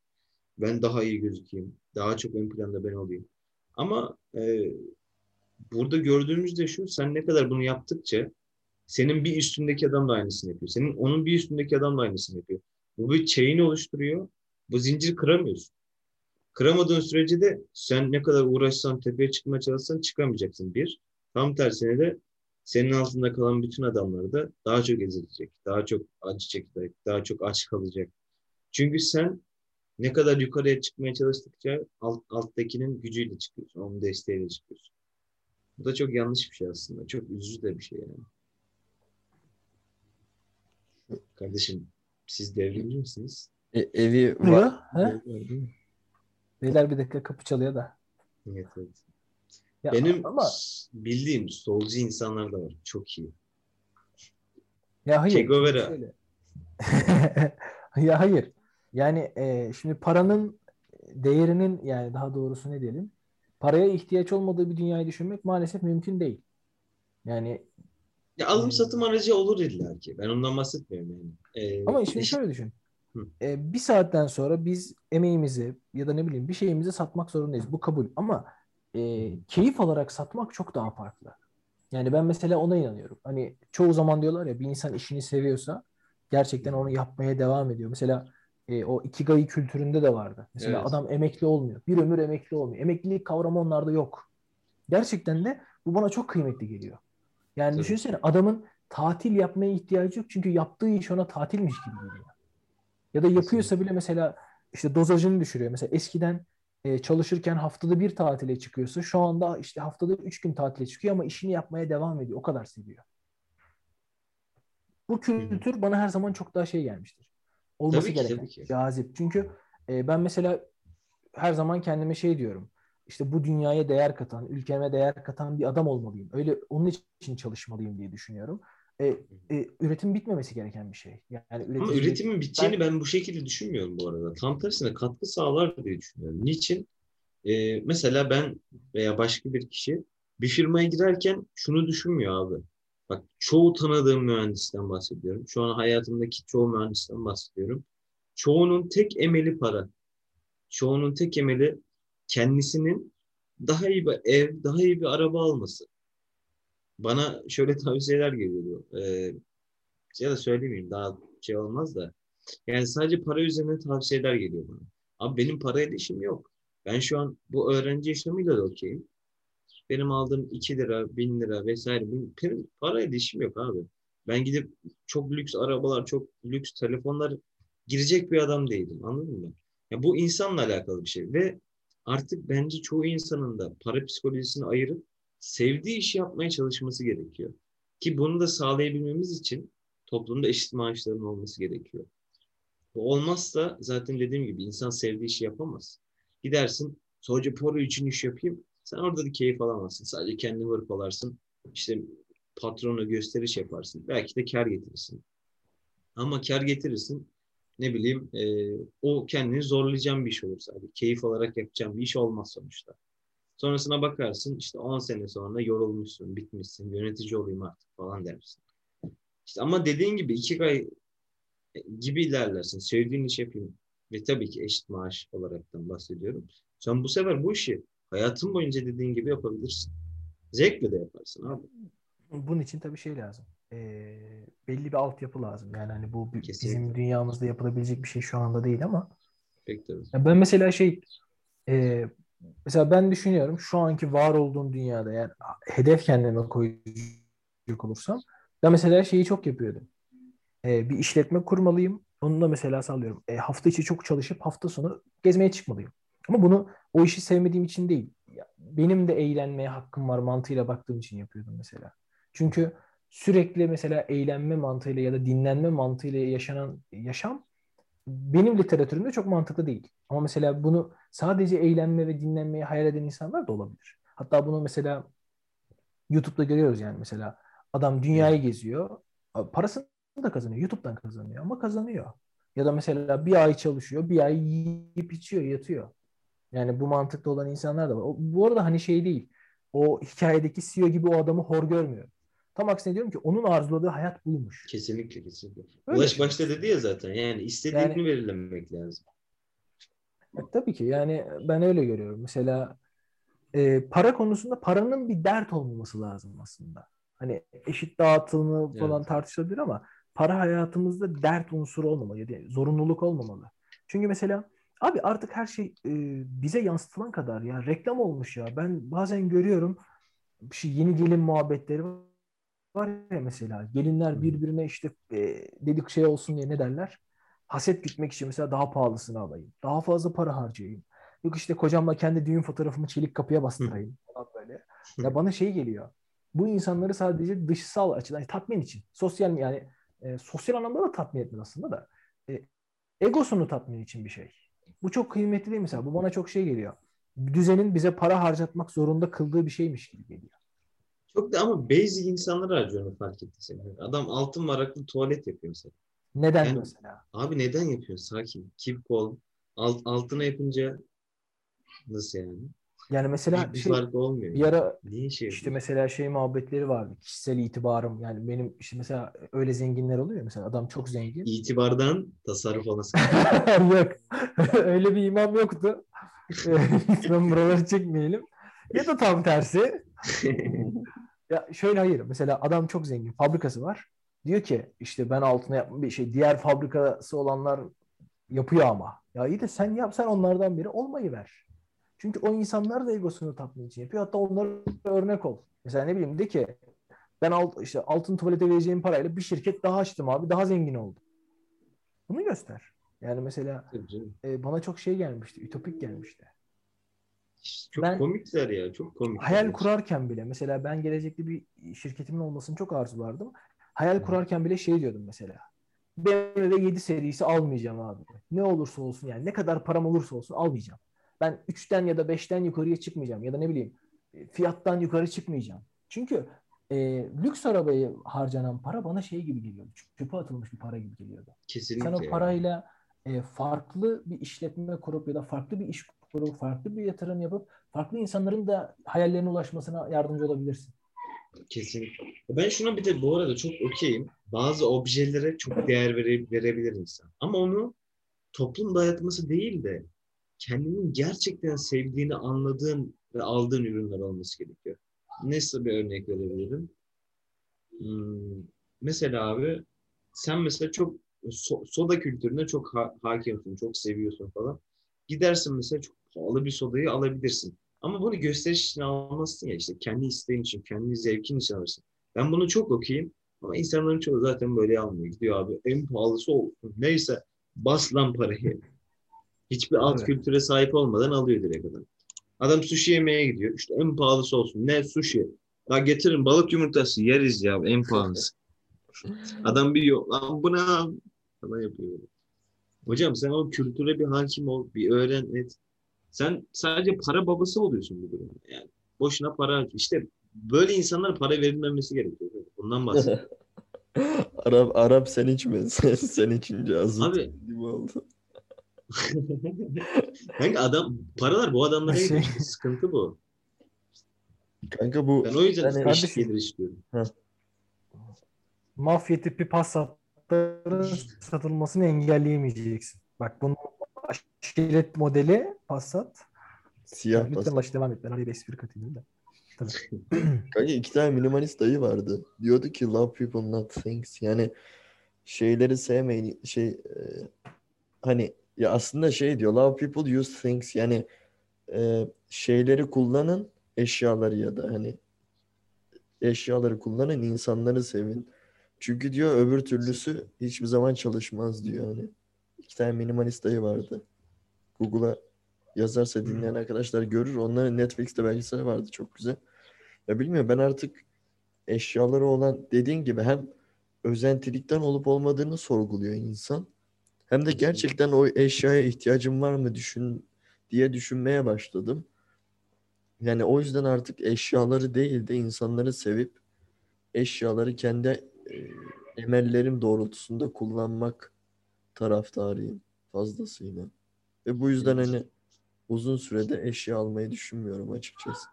Ben daha iyi gözükeyim. Daha çok ön planda ben olayım. Ama e, burada gördüğümüz de şu. Sen ne kadar bunu yaptıkça senin bir üstündeki adam da aynısını yapıyor. Senin onun bir üstündeki adam da aynısını yapıyor. Bu bir chain oluşturuyor bu zinciri kıramıyorsun. Kıramadığın sürece de sen ne kadar uğraşsan, tepeye çıkmaya çalışsan çıkamayacaksın bir. Tam tersine de senin altında kalan bütün adamlar da daha çok ezilecek, daha çok acı çekecek, daha çok aç kalacak. Çünkü sen ne kadar yukarıya çıkmaya çalıştıkça alt, alttakinin gücüyle çıkıyorsun, onun desteğiyle çıkıyorsun. Bu da çok yanlış bir şey aslında. Çok üzücü de bir şey yani. Kardeşim siz devrimci misiniz? E, evi var. Ha? Beyler bir dakika kapı çalıyor da. Evet, evet. Ya, Benim ama... bildiğim solcu insanlar da var. Çok iyi. Ya hayır. Che Guevara. <laughs> ya hayır. Yani e, şimdi paranın değerinin yani daha doğrusu ne diyelim paraya ihtiyaç olmadığı bir dünyayı düşünmek maalesef mümkün değil. Yani ya alım e, satım aracı olur illa ki. Ben ondan bahsetmiyorum yani. Ee, ama şimdi şöyle düşün. E, bir saatten sonra biz emeğimizi ya da ne bileyim bir şeyimizi satmak zorundayız. Bu kabul. Ama e, keyif alarak satmak çok daha farklı. Yani ben mesela ona inanıyorum. Hani çoğu zaman diyorlar ya bir insan işini seviyorsa gerçekten onu yapmaya devam ediyor. Mesela e, o ikigai kültüründe de vardı. Mesela evet. adam emekli olmuyor. Bir ömür emekli olmuyor. Emeklilik kavramı onlarda yok. Gerçekten de bu bana çok kıymetli geliyor. Yani Tabii. düşünsene adamın tatil yapmaya ihtiyacı yok. Çünkü yaptığı iş ona tatilmiş gibi geliyor. Ya da yapıyorsa bile mesela işte dozajını düşürüyor. Mesela eskiden e, çalışırken haftada bir tatile çıkıyorsa şu anda işte haftada üç gün tatile çıkıyor ama işini yapmaya devam ediyor. O kadar seviyor. Bu kültür bana her zaman çok daha şey gelmiştir. Olması Tabii ki, gereken, tabii ki. cazip. Çünkü e, ben mesela her zaman kendime şey diyorum. İşte bu dünyaya değer katan, ülkeme değer katan bir adam olmalıyım. Öyle onun için çalışmalıyım diye düşünüyorum. E, e, üretim bitmemesi gereken bir şey. Yani Ama üretim üretimin biteceğini ben bu şekilde düşünmüyorum bu arada. Tam tersine katkı sağlar diye düşünüyorum. Niçin? Ee, mesela ben veya başka bir kişi bir firmaya girerken şunu düşünmüyor abi. Bak çoğu tanıdığım mühendisten bahsediyorum. Şu an hayatımdaki çoğu mühendisten bahsediyorum. Çoğunun tek emeli para. Çoğunun tek emeli kendisinin daha iyi bir ev, daha iyi bir araba alması. Bana şöyle tavsiyeler geliyordu. Ee, ya da söylemeyeyim daha şey olmaz da. Yani sadece para üzerine tavsiyeler geliyor bana. Abi benim parayla işim yok. Ben şu an bu öğrenci yaşamıyla da okeyim. Benim aldığım 2 lira, 1000 lira vesaire. Benim parayla işim yok abi. Ben gidip çok lüks arabalar, çok lüks telefonlar girecek bir adam değilim. Anladın mı? Ya bu insanla alakalı bir şey. Ve artık bence çoğu insanın da para psikolojisini ayırıp sevdiği işi yapmaya çalışması gerekiyor. Ki bunu da sağlayabilmemiz için toplumda eşit maaşların olması gerekiyor. Bu olmazsa zaten dediğim gibi insan sevdiği işi yapamaz. Gidersin sadece para için iş yapayım. Sen orada da keyif alamazsın. Sadece kendini hırpalarsın. İşte patrona gösteriş yaparsın. Belki de kar getirirsin. Ama kar getirirsin. Ne bileyim e, o kendini zorlayacağın bir iş olur sadece. Keyif olarak yapacağın bir iş olmaz sonuçta. Sonrasına bakarsın işte 10 sene sonra yorulmuşsun, bitmişsin, yönetici olayım artık falan dersin. İşte ama dediğin gibi iki ay gibi ilerlersin. Sevdiğin iş yapayım. Ve tabii ki eşit maaş olaraktan bahsediyorum. Sen bu sefer bu işi hayatın boyunca dediğin gibi yapabilirsin. Zevkle de yaparsın abi. Bunun için tabii şey lazım. Ee, belli bir altyapı lazım. Yani hani bu Kesinlikle. bizim dünyamızda yapılabilecek bir şey şu anda değil ama Pek tabii. Ya ben mesela şey e, mesela ben düşünüyorum şu anki var olduğum dünyada yani hedef kendime koyacak olursam ben mesela şeyi çok yapıyordum. E, bir işletme kurmalıyım. Onu da mesela sallıyorum. E, hafta içi çok çalışıp hafta sonu gezmeye çıkmalıyım. Ama bunu o işi sevmediğim için değil. Benim de eğlenmeye hakkım var mantığıyla baktığım için yapıyordum mesela. Çünkü sürekli mesela eğlenme mantığıyla ya da dinlenme mantığıyla yaşanan yaşam benim literatürümde çok mantıklı değil. Ama mesela bunu sadece eğlenme ve dinlenmeyi hayal eden insanlar da olabilir. Hatta bunu mesela YouTube'da görüyoruz yani mesela adam dünyayı geziyor. Parasını da kazanıyor. YouTube'dan kazanıyor ama kazanıyor. Ya da mesela bir ay çalışıyor, bir ay yiyip içiyor, yatıyor. Yani bu mantıkta olan insanlar da var. O, bu arada hani şey değil. O hikayedeki CEO gibi o adamı hor görmüyorum. Tam aksine diyorum ki onun arzuladığı hayat buymuş. Kesinlikle kesinlikle. Öyle Ulaş şey. başta dedi ya zaten yani istediğini Yani- belirlemek lazım. Ya, tabii ki yani ben öyle görüyorum. Mesela e, para konusunda paranın bir dert olmaması lazım aslında. Hani eşit dağıtımı falan Evet. tartışılabilir ama para hayatımızda dert unsuru olmamalı. Yani zorunluluk olmamalı. Çünkü mesela abi artık her şey e, bize yansıtılan kadar ya reklam olmuş ya. Ben bazen görüyorum bir şey yeni gelin muhabbetleri var ya mesela. Gelinler birbirine işte e, dedik şey olsun diye ne derler? Haset gütmek için mesela daha pahalısını alayım. Daha fazla para harcayayım. Yok işte kocamla kendi düğün fotoğrafımı çelik kapıya bastırayım falan böyle. Ya bana şey geliyor. Bu insanları sadece dışsal açıdan yani tatmin için. Sosyal yani e, sosyal anlamda da tatmin etmez aslında da. E, egosunu tatmin için bir şey. Bu çok kıymetli değil mesela. Bu bana çok şey geliyor. Düzenin bize para harcatmak zorunda kıldığı bir şeymiş gibi geliyor. Çok da ama basic insanlar harcıyor onu fark etti senin. Adam altın varaklı tuvalet yapıyor mesela. Neden Yani- mesela? Abi neden yapıyorsun? Sakin. Keep cool. Alt, altına yapınca nasıl yani? Yani mesela Büyük bir şey, fark olmuyor. bir ara Niye şey İşte mesela şey muhabbetleri vardı. Kişisel itibarım yani benim işte mesela öyle zenginler oluyor mesela adam çok zengin. İtibardan tasarruf olası. <laughs> Yok. <laughs> öyle bir imam yoktu. <laughs> Lütfen buraları çekmeyelim. Ya da tam tersi. Ya şöyle hayır. Mesela adam çok zengin. Fabrikası var. Diyor ki işte ben altına yapma bir şey. Diğer fabrikası olanlar yapıyor ama. Ya iyi de sen yap sen onlardan biri olmayı ver. Çünkü o insanlar da egosunu tatmin için yapıyor. Hatta onlara örnek ol. Mesela ne bileyim de ki ben alt, işte altın tuvalete vereceğim parayla bir şirket daha açtım abi. Daha zengin oldum. Bunu göster. Yani mesela e, bana çok şey gelmişti. Ütopik gelmişti. Çok Ben- komikler ya. Çok komik. hayal kurarken bile mesela ben gelecekte bir şirketimin olmasını çok arzulardım. Hayal kurarken bile şey diyordum mesela. BMW 7 serisi almayacağım abi. Ne olursa olsun yani ne kadar param olursa olsun almayacağım. Ben 3'ten ya da 5'ten yukarıya çıkmayacağım ya da ne bileyim e, fiyattan yukarı çıkmayacağım. Çünkü e, lüks arabaya harcanan para bana şey gibi geliyordu. Çöpe atılmış bir para gibi geliyordu. Kesinlikle. Sen o parayla e, farklı bir işletme kurup ya da farklı bir iş kurup farklı bir yatırım yapıp farklı insanların da hayallerine ulaşmasına yardımcı olabilirsin. Kesinlikle. Ben şuna bir de bu arada çok okeyim. Bazı objelere çok değer vere- verebilir insan. Ama onu toplum dayatması değil de kendinin gerçekten sevdiğini anladığın ve aldığın ürünler olması gerekiyor. Nasıl bir örnek verebilirim? Hmm, mesela abi sen mesela çok so- soda kültürüne çok ha- hakimsin, çok seviyorsun falan. Gidersin mesela çok pahalı bir sodayı alabilirsin. Ama bunu gösteriş için almazsın ya işte kendi isteğin için, kendi zevkin için alırsın. Ben bunu çok okuyayım ama insanların çoğu zaten böyle almıyor. Gidiyor abi en pahalısı olsun. Neyse bas lan parayı. Hiçbir alt Evet. kültüre sahip olmadan alıyor direkt adam. Adam sushi yemeye gidiyor. İşte en pahalısı olsun. Ne sushi? Ya getirin balık yumurtası yeriz ya en pahalısı. <laughs> Adam bir yok. Lan bu ne? Sana yapıyor. Hocam sen o kültüre bir hakim ol. Bir öğren et. Sen sadece para babası oluyorsun bu durumda. Yani boşuna para işte böyle insanlara para verilmemesi gerekiyor. Bundan bahsediyorum. <laughs> Arap Arap sen içme. <laughs> Sen, sen içince Abi- gibi oldu. <laughs> Kanka adam paralar bu adamlara Şey- gidiyor. Sıkıntı bu. Kanka bu Ben o yüzden Yani- eşit Kardeşim- gelir istiyorum. Mafya tipi Passat'ların satılmasını engelleyemeyeceksin. Bak bunun aşiret modeli Passat. siyah Lütfen pas. baş devam et. Ben araya bir espri katayım da. <clears throat> Kanka iki tane minimalist dayı vardı. Diyordu ki love people not things. Yani şeyleri sevmeyin. Şey e, hani ya aslında şey diyor love people use things. Yani e, şeyleri kullanın eşyaları ya da hani eşyaları kullanın insanları sevin. Çünkü diyor öbür türlüsü hiçbir zaman çalışmaz diyor hani. İki tane minimalist dayı vardı. Google'a yazarsa dinleyen arkadaşlar görür. Onların Netflix'te belgeseli vardı çok güzel. Ya bilmiyorum ben artık eşyaları olan dediğin gibi hem özentilikten olup olmadığını sorguluyor insan. Hem de gerçekten o eşyaya ihtiyacım var mı düşün diye düşünmeye başladım. Yani o yüzden artık eşyaları değil de insanları sevip eşyaları kendi e, emellerim doğrultusunda kullanmak taraftarıyım fazlasıyla. Ve bu yüzden hani uzun sürede eşya almayı düşünmüyorum açıkçası.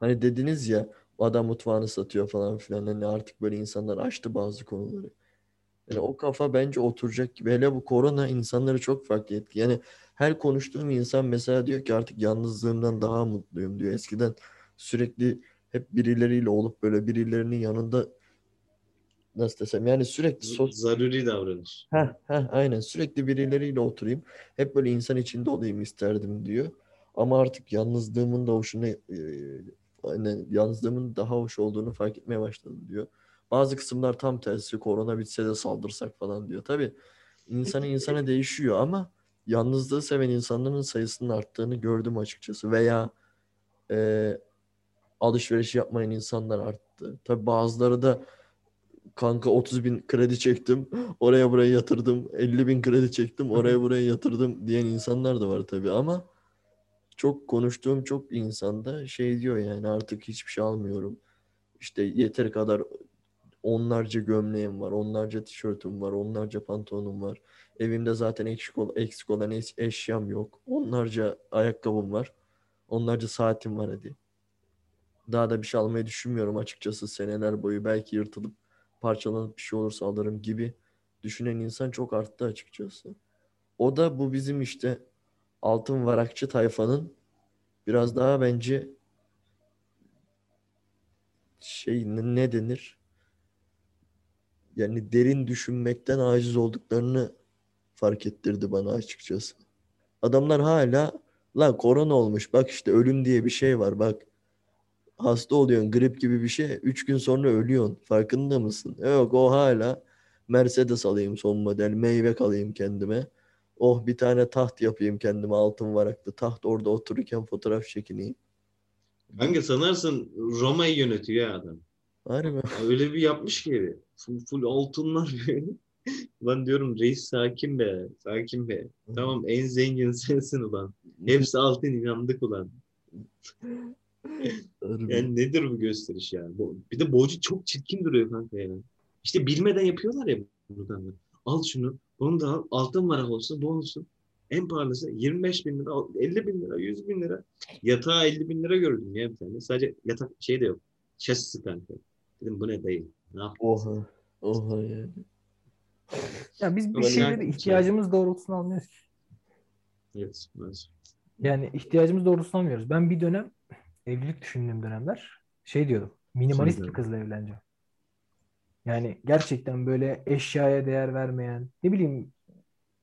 Hani dediniz ya adam mutfağını satıyor falan filan. Hani artık böyle insanlar açtı bazı konuları. Yani o kafa bence oturacak gibi. Hele bu korona insanları çok farklı etti. Yani her konuştuğum insan mesela diyor ki artık yalnızlığımdan daha mutluyum diyor. Eskiden sürekli hep birileriyle olup böyle birilerinin yanında nasıl desem yani sürekli sos Zaruri davranış. Heh, heh, aynen sürekli birileriyle oturayım. Hep böyle insan içinde olayım isterdim diyor. Ama artık yalnızlığımın da hoşuna e, hani yalnızlığımın daha hoş olduğunu fark etmeye başladım diyor. Bazı kısımlar tam tersi korona bitse de saldırsak falan diyor. Tabii insanı insana değişiyor ama yalnızlığı seven insanların sayısının arttığını gördüm açıkçası. Veya e, alışveriş yapmayan insanlar arttı. Tabii bazıları da kanka 30 bin kredi çektim oraya buraya yatırdım 50 bin kredi çektim oraya buraya yatırdım diyen insanlar da var tabii ama çok konuştuğum çok insanda şey diyor yani artık hiçbir şey almıyorum işte yeteri kadar onlarca gömleğim var onlarca tişörtüm var onlarca pantolonum var. Evimde zaten eksik, ol- eksik olan eş- eşyam yok. Onlarca ayakkabım var. Onlarca saatim var hadi. Daha da bir şey almayı düşünmüyorum açıkçası seneler boyu. Belki yırtılıp parçalanıp bir şey olursa alırım gibi düşünen insan çok arttı açıkçası. O da bu bizim işte altın varakçı tayfanın biraz daha bence şey ne denir? Yani derin düşünmekten aciz olduklarını fark ettirdi bana açıkçası. Adamlar hala la korona olmuş bak işte ölüm diye bir şey var bak hasta oluyorsun grip gibi bir şey. Üç gün sonra ölüyorsun. Farkında mısın? Yok o hala Mercedes alayım son model. Meyve alayım kendime. Oh bir tane taht yapayım kendime altın varaklı taht orada otururken fotoğraf çekineyim. Kanka sanarsın Roma'yı yönetiyor adam. Harbi. Öyle bir yapmış ki full, full altınlar. <laughs> Ulan diyorum reis sakin be, sakin be. Tamam en zengin <laughs> sensin ulan. Hepsi altın inandık ulan. Yani nedir bu gösteriş ya? Bu, bir de boğaçı çok çirkin duruyor kanka ya. İşte bilmeden yapıyorlar ya buradan da. Al şunu, bunu da al. Altın varak olsun, bu olsun. En pahalısı 25 bin lira, 50 bin lira, 100 bin lira. Yatağı 50 bin lira gördüm ya bir tane. Sadece yatak şey de yok. Şasisi kanka. Dedim bu ne dayı? Ne yap? Oha. Oha yani. Ya biz bir şeyleri ihtiyacımız doğrultusunda almıyoruz ki. Evet. maalesef. Yani ihtiyacımız doğrultusunda almıyoruz. Ben bir dönem evlilik düşündüğüm dönemler şey diyordum. Minimalist Şimdi. bir kızla evleneceğim. Yani gerçekten böyle eşyaya değer vermeyen ne bileyim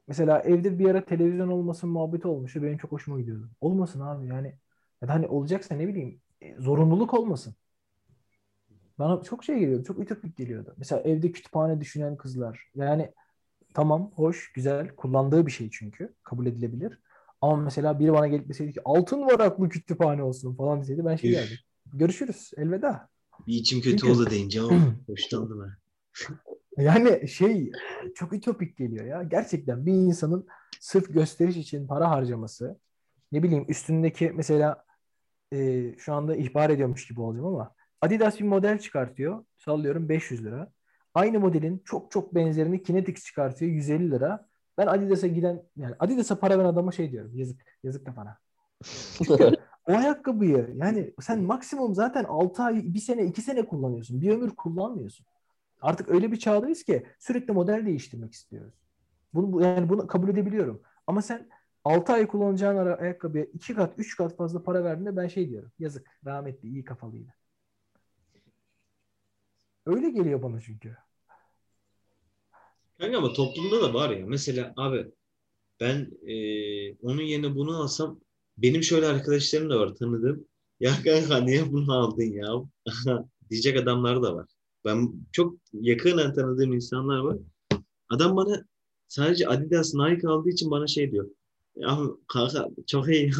mesela evde bir ara televizyon olmasın muhabbeti olmuştu. Benim çok hoşuma gidiyordu. Olmasın abi yani. Ya da hani olacaksa ne bileyim e, zorunluluk olmasın. Bana çok şey geliyordu. Çok ütopik geliyordu. Mesela evde kütüphane düşünen kızlar. Yani tamam, hoş, güzel. Kullandığı bir şey çünkü. Kabul edilebilir. Ama mesela biri bana gelip deseydi ki altın varaklı kütüphane olsun falan deseydi ben şey derdim. Görüşürüz. Elveda. Bir içim kötü Çünkü- oldu deyince ama <clears throat> hoşlandım ha. Yani şey çok ütopik geliyor ya. Gerçekten bir insanın sırf gösteriş için para harcaması ne bileyim üstündeki mesela e, şu anda ihbar ediyormuş gibi olacağım ama Adidas bir model çıkartıyor. Sallıyorum 500 lira. Aynı modelin çok çok benzerini Kinetix çıkartıyor 150 lira. Ben Adidas'a giden yani Adidas'a para veren adama şey diyorum. Yazık. Yazık kafana. <laughs> O ayakkabıyı yani sen maksimum zaten 6 ay, 1 sene, 2 sene kullanıyorsun. Bir ömür kullanmıyorsun. Artık öyle bir çağdayız ki sürekli model değiştirmek istiyoruz. Bunu bu- yani bunu kabul edebiliyorum. Ama sen 6 ay kullanacağın ayakkabıya 2 kat, 3 kat fazla para verdiğinde ben şey diyorum. Yazık. Rahmetli, iyi kafalıydı. Öyle geliyor bana çünkü. Kanka ama toplumda da var ya. Mesela abi ben e, onun yerine bunu alsam benim şöyle arkadaşlarım da var tanıdığım. Ya kanka niye bunu aldın ya? <laughs> Diyecek adamlar da var. Ben çok yakından tanıdığım insanlar var. Adam bana sadece Adidas Nike aldığı için bana şey diyor. Ya kanka çok iyi.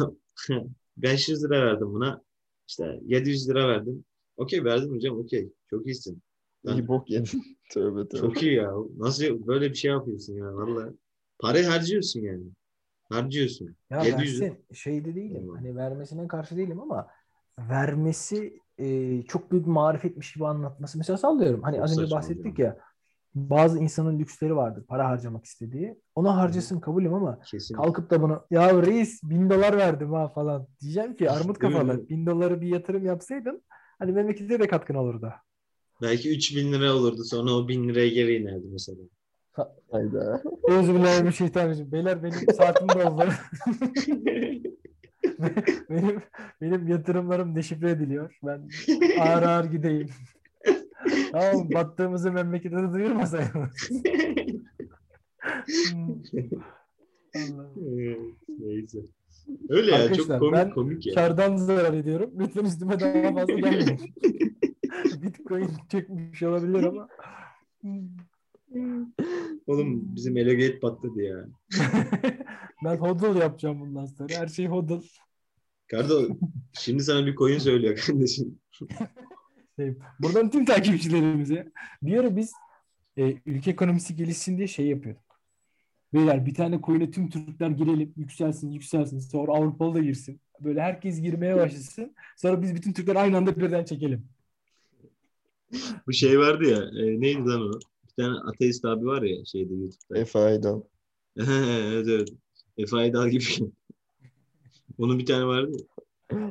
<laughs> 500 lira verdim buna. İşte 700 lira verdim. Okey verdim hocam okey. Çok iyisin. İyi bok yedin. <laughs> tövbe tövbe. Çok iyi ya. Nasıl böyle bir şey yapıyorsun ya vallahi. Parayı harcıyorsun yani. Harcıyorsun. Ya 700 versin şeyde değilim. Tamam. Hani vermesine karşı değilim ama vermesi e, çok büyük bir marifetmiş gibi anlatması. Mesela sallıyorum. Hani Çok az önce bahsettik ya. ya. Bazı insanın lüksleri vardır. Para harcamak istediği. Ona harcasın kabulüm ama Kesin. kalkıp da bunu ya reis bin dolar verdim ha falan. Diyeceğim ki armut kafalı. Bin doları bir yatırım yapsaydın hani memlekete de katkın olurdu. Belki 3000 lira olurdu. Sonra o 1000 liraya geri inerdi mesela. Hayda. Euzubillahimineşşeytanirracim. Beyler benim saatim doldu. <laughs> benim benim yatırımlarım deşifre ediliyor. Ben ağır ağır gideyim. tamam battığımızı memlekete de duyurmasaydınız. Hmm. Neyse. Öyle ya çok Arkadaşlar, komik ben komik ya. Kardan zarar ediyorum. Lütfen üstüme daha fazla gelmeyin. <laughs> Bitcoin çekmiş olabilir ama. <laughs> Oğlum bizim Elogate patladı ya. <laughs> ben hodl yapacağım bundan sonra. Her şey hodl. Kardo şimdi sana bir coin söylüyor kardeşim. <laughs> Şey, Buradan tüm takipçilerimize bir ara biz e, ülke ekonomisi gelişsin diye şey yapıyorduk. Beyler bir tane coin'e tüm Türkler girelim, yükselsin, yükselsin. Sonra Avrupalı da girsin. Böyle herkes girmeye başlasın. Sonra biz bütün Türkler aynı anda birden çekelim. Bu şey vardı ya e, neydi lan o? Bir tane ateist abi var ya şeyde YouTube'da. Efe Aydal. <laughs> evet evet. Efe Aydal gibi. Onun bir tane vardı ya.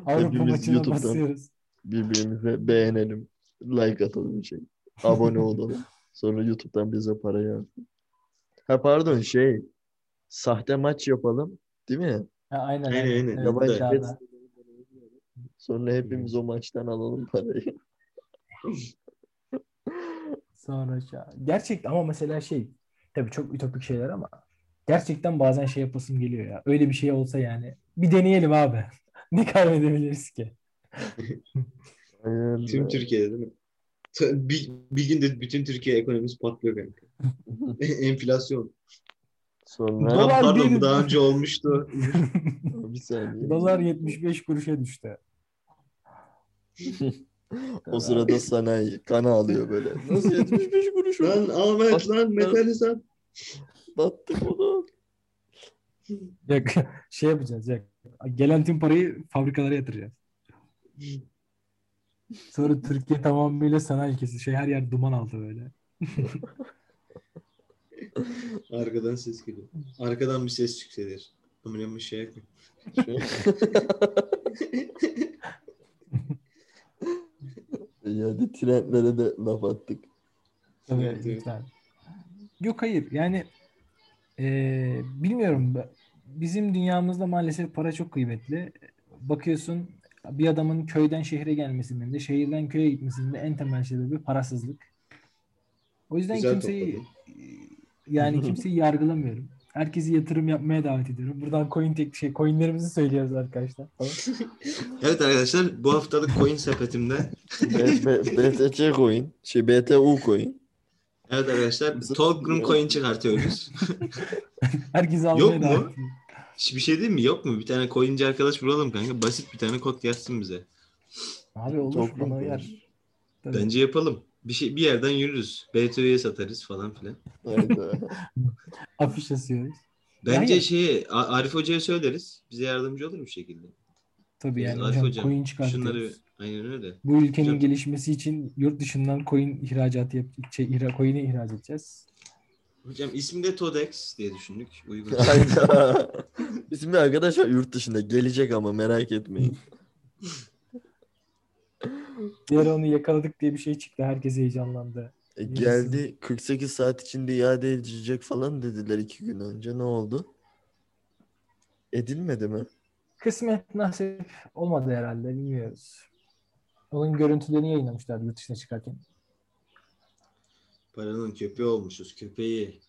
Avrupa Hepimiz maçına YouTube'dan. basıyoruz. Birbirimize beğenelim. Like atalım şey. Abone olalım. Sonra YouTube'dan bize para yazsın. Ha pardon şey. Sahte maç yapalım. Değil mi? Ha, aynen. Aynen, aynen. Evet, Yabancı dışarıda. Sonra hepimiz o maçtan alalım parayı. <laughs> Sonra şey. Gerçekten ama mesela şey tabii çok ütopik şeyler ama gerçekten bazen şey yapasım geliyor ya. Öyle bir şey olsa yani. Bir deneyelim abi. <laughs> ne kaybedebiliriz ki? <laughs> Tüm Türkiye'de değil mi? Bir, bir günde bütün Türkiye ekonomisi patlıyor kanka. <laughs> Enflasyon. Sonra Dolar pardon bir- bu daha önce olmuştu. bir saniye. Dolar 75 kuruşa düştü. O sırada sanayi kana alıyor böyle. Nasıl 75 kuruş lan? Ahmet lan metali sat. Battık oğlum. Ya, şey yapacağız ya. Gelen tüm parayı fabrikalara yatıracağız. Sonra Türkiye tamamıyla sanayi ülkesi. Şey her yer duman altı böyle. <laughs> Arkadan ses geliyor. Arkadan bir ses yükselir. Ömrüm bir şey yapayım. <laughs> Yani trendlere de laf attık. Evet, evet. lütfen. Yok hayır yani eee, bilmiyorum bizim dünyamızda maalesef para çok kıymetli. Bakıyorsun bir adamın köyden şehre gelmesinin de şehirden köye gitmesinin de en temel sebebi parasızlık. O yüzden Güzel kimseyi topladın. yani kimseyi yargılamıyorum. Herkesi yatırım yapmaya davet ediyorum. Buradan coin tek şey coinlerimizi söylüyoruz arkadaşlar. Falan. <laughs> Evet arkadaşlar bu haftalık coin sepetimde BTC coin. Şey BTU coin. Evet arkadaşlar token coin çıkartıyoruz. <laughs> Herkesi almaya Yok mu? ediyorum. Hiç bir şey değil mi? Yok mu? Bir tane coinci arkadaş bulalım kanka. Basit bir tane kod yazsın bize. Abi olur uyar. Tabii. Bence yapalım. Bir şey bir yerden yürürüz. BTU'ya satarız falan filan. <laughs> Afiş asıyoruz. Bence Yani- şeyi Arif Hoca'ya söyleriz. Bize yardımcı olur bir şekilde. Tabii yani Arif hocam, Hocam coin çıkartıyoruz. şunları aynen öyle. Bu ülkenin Hocam- gelişmesi için yurt dışından coin ihracatı yap şey, ihra, coin'i ihraç edeceğiz. Hocam ismi de Todex diye düşündük. Uygun. <laughs> Hayda. Bizim bir arkadaş var yurt dışında. Gelecek ama merak etmeyin. <laughs> Bir ara onu yakaladık diye bir şey çıktı. Herkes heyecanlandı. E, geldi 48 saat içinde iade edilecek falan dediler iki gün önce. Ne oldu? Edilmedi mi? Kısmet nasip olmadı herhalde bilmiyoruz. Onun görüntülerini yayınlamışlar yurt dışına çıkarken. Paranın köpeği olmuşuz. Köpeği.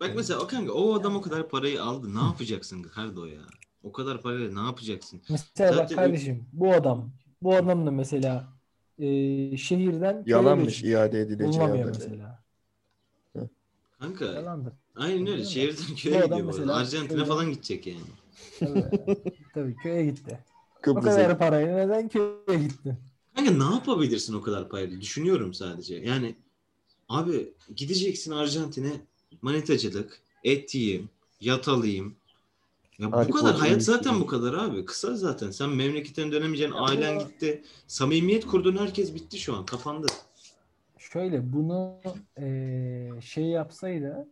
Bak mesela o kanka o adam o kadar parayı aldı. Ne yapacaksın Kardo ya? O kadar parayla ne yapacaksın? Mesela bak Zaten- kardeşim bu adam bu adam da mesela e, şehirden köye Yalanmış göç- iade edileceği haberi. mesela. Kanka Yalandır. aynen öyle. Şehirden köye gidiyor mesela Arjantin'e şöyle- falan gidecek yani. Tabii, tabii köye gitti. O Kıbrıs'a kadar parayla neden köye gitti? Kanka ne yapabilirsin o kadar parayla? Düşünüyorum sadece. Yani abi gideceksin Arjantin'e manitacılık, et yiyeyim, yat alayım. Ya bu Hadi kadar hayat zaten istiyorum. bu kadar abi. Kısa zaten. Sen memleketine dönemeyeceksin. Ailen gitti. Samimiyet kurduğun herkes bitti şu an. Kapandı. Şöyle bunu eee, şey yapsaydı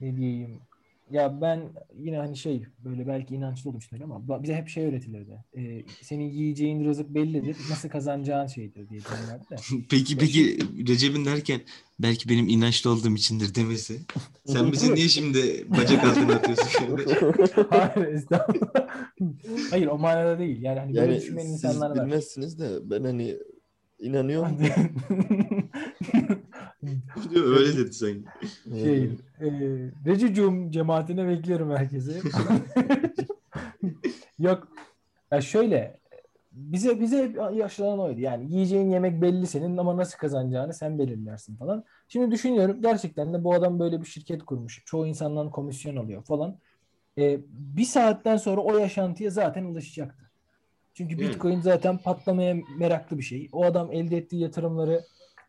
ne diyeyim ya ben yine hani şey böyle belki inançlı düşünüyorum ama bize hep şey öğretilirdi. Eee, senin yiyeceğin rızık bellidir. Nasıl kazanacağın şeydir diye dinlerdi de. <laughs> Peki peki Recep'in derken belki benim inançlı olduğum içindir demesi. <laughs> Sen bize niye şimdi bacak altına atıyorsun? <laughs> Hayır estağfurullah. Hayır o manada değil. Yani hani böyle Yani düşünmeyen siz insanlar var. bilmezsiniz de ben hani inanıyorum. Öyle dedi sanki. şey, e, Recicum cemaatine bekliyorum herkesi. <laughs> Yok. Ya şöyle bize bize yaşlanan oydu. Yani yiyeceğin yemek belli senin ama nasıl kazanacağını sen belirlersin falan. Şimdi düşünüyorum gerçekten de bu adam böyle bir şirket kurmuş. Çoğu insandan komisyon alıyor falan. E, bir saatten sonra o yaşantıya zaten ulaşacaktı. Çünkü Yani. Bitcoin zaten patlamaya meraklı bir şey. O adam elde ettiği yatırımları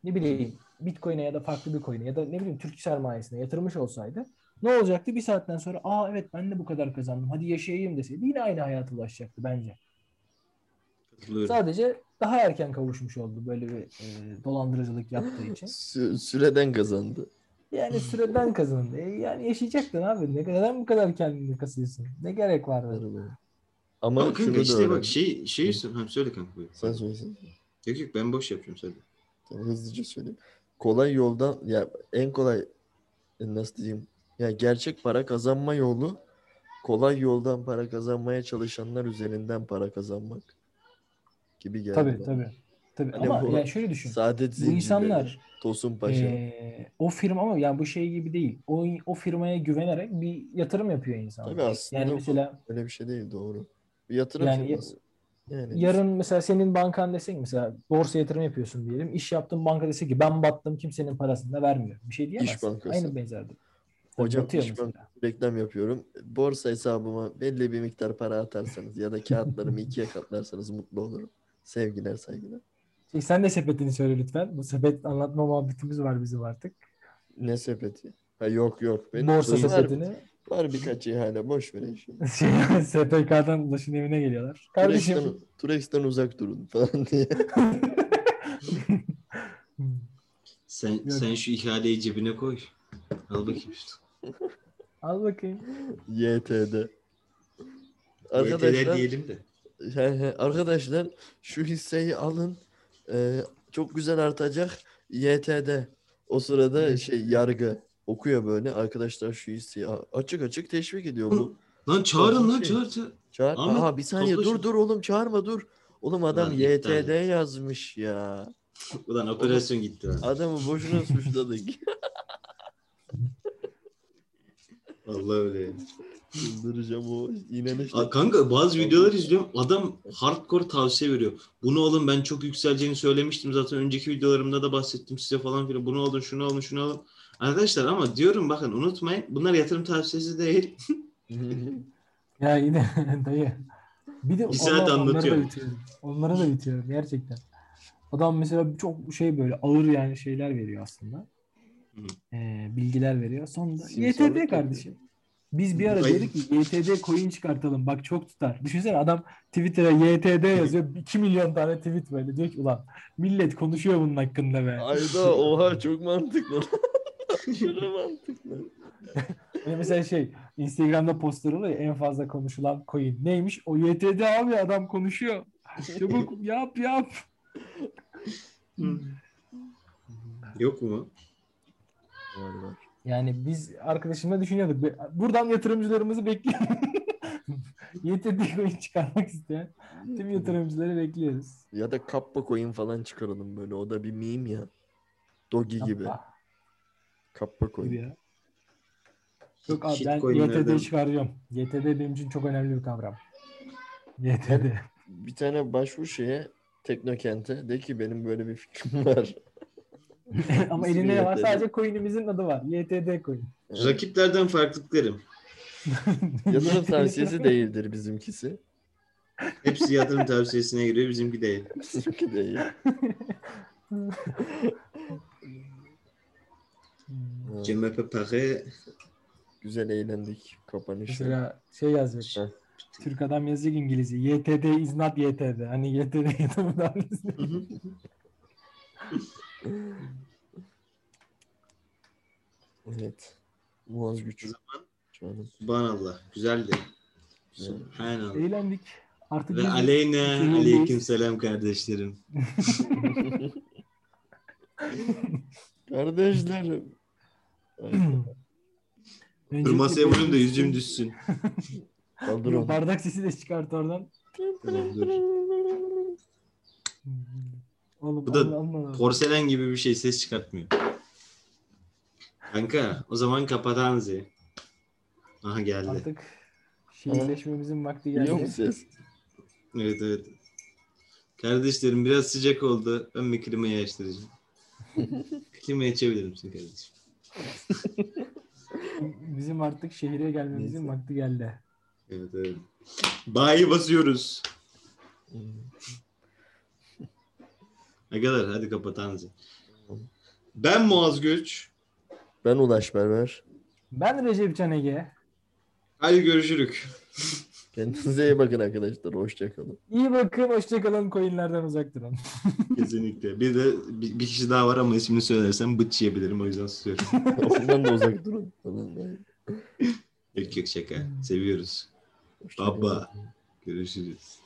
ne bileyim Bitcoin'e ya da farklı bir coin'e ya da ne bileyim Türk sermayesine yatırmış olsaydı ne olacaktı? Bir saatten sonra aa evet ben de bu kadar kazandım hadi yaşayayım deseydi yine aynı hayata ulaşacaktı bence. Sadece daha erken kavuşmuş oldu böyle bir e, dolandırıcılık yaptığı <laughs> için. Sü- süreden kazandı. Yani süreden kazandı. E, yani yaşayacaktın abi. Ne, neden bu kadar kendini kasıyorsun? Ne gerek var? Ama, Ama şunu kanka işte bak şey şey ha, söyle kanka buyur. Sen söylesene. Yok yok ben boş yapıyorum söyle. Tamam, hızlıca söyleyeyim. Kolay yoldan ya en kolay e, nasıl diyeyim? Ya gerçek para kazanma yolu kolay yoldan para kazanmaya çalışanlar üzerinden para kazanmak gibi geldi Tabii bana. tabii. Tabii Hani ama bu yani şöyle düşün. Saadet Bu insanlar Tosun Paşa. Ee, o firma ama yani bu şey gibi değil. O, o firmaya güvenerek bir yatırım yapıyor insan. Tabii aslında Yani mesela Öyle bir şey değil doğru. Bir yatırım Yani- firması. Yani yarın mesela senin bankan desen ki mesela borsa yatırım yapıyorsun diyelim. İş yaptığın banka dese ki ben battım kimsenin parasını da vermiyor. Bir şey diyemezsin. bankası. Aynı benzerdir. Hocam Batıyor pişman mesela. reklam yapıyorum. Borsa hesabıma belli bir miktar para atarsanız ya da kağıtlarımı ikiye katlarsanız mutlu olurum. Sevgiler saygılar. Şey, sen de sepetini söyle lütfen. Bu sepet anlatma muhabbetimiz var bizim artık. Ne sepeti? Ha yok yok. Benim Borsa sepetini. var birkaç ihale boş verin şimdi. <laughs> Şey, SPK'dan ulaşın evine geliyorlar. Kardeşim. Turex'ten, Turex'ten uzak durun falan diye. <laughs> Sen Yok. sen şu ihaleyi cebine koy. Al bakayım. Al bakayım. YTD. Arkadaşlar Arkadaşlar, diyelim de. he he, arkadaşlar şu hisseyi alın. Ee, çok güzel artacak. YTD. O sırada şey yargı okuyor böyle. Arkadaşlar şu hisseyi a- açık açık teşvik ediyor bu. Lan çağırın lan Şey. çağır çağır. Çağır. Ahmet, Aha bir saniye topla dur dur oğlum çağırma dur. Oğlum adam Lan YTD et. yazmış ya. <laughs> Ulan operasyon gitti lan. Adamı boşuna suçladık. <laughs> Vallahi öyle. ya. Çıldıracağım o inanışla. Aa, kanka bazı videolar izliyorum. Adam hardcore tavsiye veriyor. Bunu alın ben çok yükseleceğini söylemiştim zaten. Önceki videolarımda da bahsettim size falan filan. Bunu alın şunu alın şunu alın. Arkadaşlar ama diyorum bakın unutmayın. Bunlar yatırım tavsiyesi değil. <laughs> Ya yine <laughs> dayı. Bir de Bir saat onları anlatıyorum. da bitiyorum. Onları da bitiyorum gerçekten. Adam mesela çok şey böyle ağır yani şeyler veriyor aslında. Ee, bilgiler veriyor. Sonunda YTD kardeşim. Biz bir ara dedik ki YTD coin çıkartalım. Bak çok tutar. Düşünsene adam Twitter'a YTD yazıyor. <laughs> 2 milyon tane tweet böyle. Diyor ki ulan millet konuşuyor bunun hakkında be. Ayda oha çok mantıklı. Aşırı mantıklı. <laughs> Mesela şey Instagram'da poster oluyor en fazla konuşulan coin. Neymiş? O YTD abi adam konuşuyor. <laughs> Çabuk yap yap. Yok mu? Var var. Yani biz arkadaşımla düşünüyorduk. Buradan yatırımcılarımızı bekliyoruz. <laughs> YTD coin çıkarmak isteyen tüm yatırımcıları bekliyoruz. Ya da kappa coin falan çıkaralım böyle. O da bir meme ya. Dogi gibi. Yapma Kappa coin. ya. Yok abi ben YTD çıkaracağım. YTD benim için çok önemli bir kavram. YTD. Bir tane başvur şeye Teknokent'e de ki benim böyle bir fikrim <laughs> var. <laughs> Ama elinde ne var? Sadece coin'imizin adı var. YTD coin. Rakiplerden farklılıklarım. <laughs> Yatırım tavsiyesi değildir bizimkisi. Hepsi yatırım tavsiyesine giriyor bizimki değil. Bizimki değil. CMP Pare Güzel eğlendik. Kapanış. Mesela şey yazacak. Heh. Türk adam yazacak İngilizce. YTD is not YTD. Hani YTD tavsiyesi. <laughs> Evet. Muaz güç. Subhanallah. Güzeldi. Güzel. Subhanallah. Eğlendik. Artık Ve aleyna aleyküm selam kardeşlerim. <laughs> Kardeşlerim. <clears throat> Öncelikle masaya vurayım da yüzüm düşsün. <laughs> Kaldır Yok, onu. Bardak sesi de çıkart oradan. Tamam dur. Oğlum Bu da. Porselen gibi bir şey ses çıkartmıyor. Kanka o zaman kapatan Z. Aha geldi. Artık şehirleşmemizin vakti geldi. ses? Evet evet. Kardeşlerim biraz sıcak oldu. Ben bir klimayı açtıracağım. <laughs> klimayı açabilir misin kardeşim? <laughs> Bizim artık şehire gelmemizin Neyse. vakti geldi. Evet evet. Bayi basıyoruz. <laughs> Ne kadar? Hadi kapatan Z. Ben Muaz Göç. Ben Ulaş Berber. Ben Recep Can Ege. Hadi görüşürük. <laughs> Kendinize iyi bakın arkadaşlar. Hoşçakalın. İyi bakın, hoşçakalın, coinlerden uzak durun. <laughs> Kesinlikle. Bir de bir, bir kişi daha var ama ismini söylersem bıç yiyebilirim o yüzden susuyorum. <laughs> Ondan da uzak durun. Yok yok şaka. Seviyoruz. Hoşçakalın. Baba. Görüşürüz.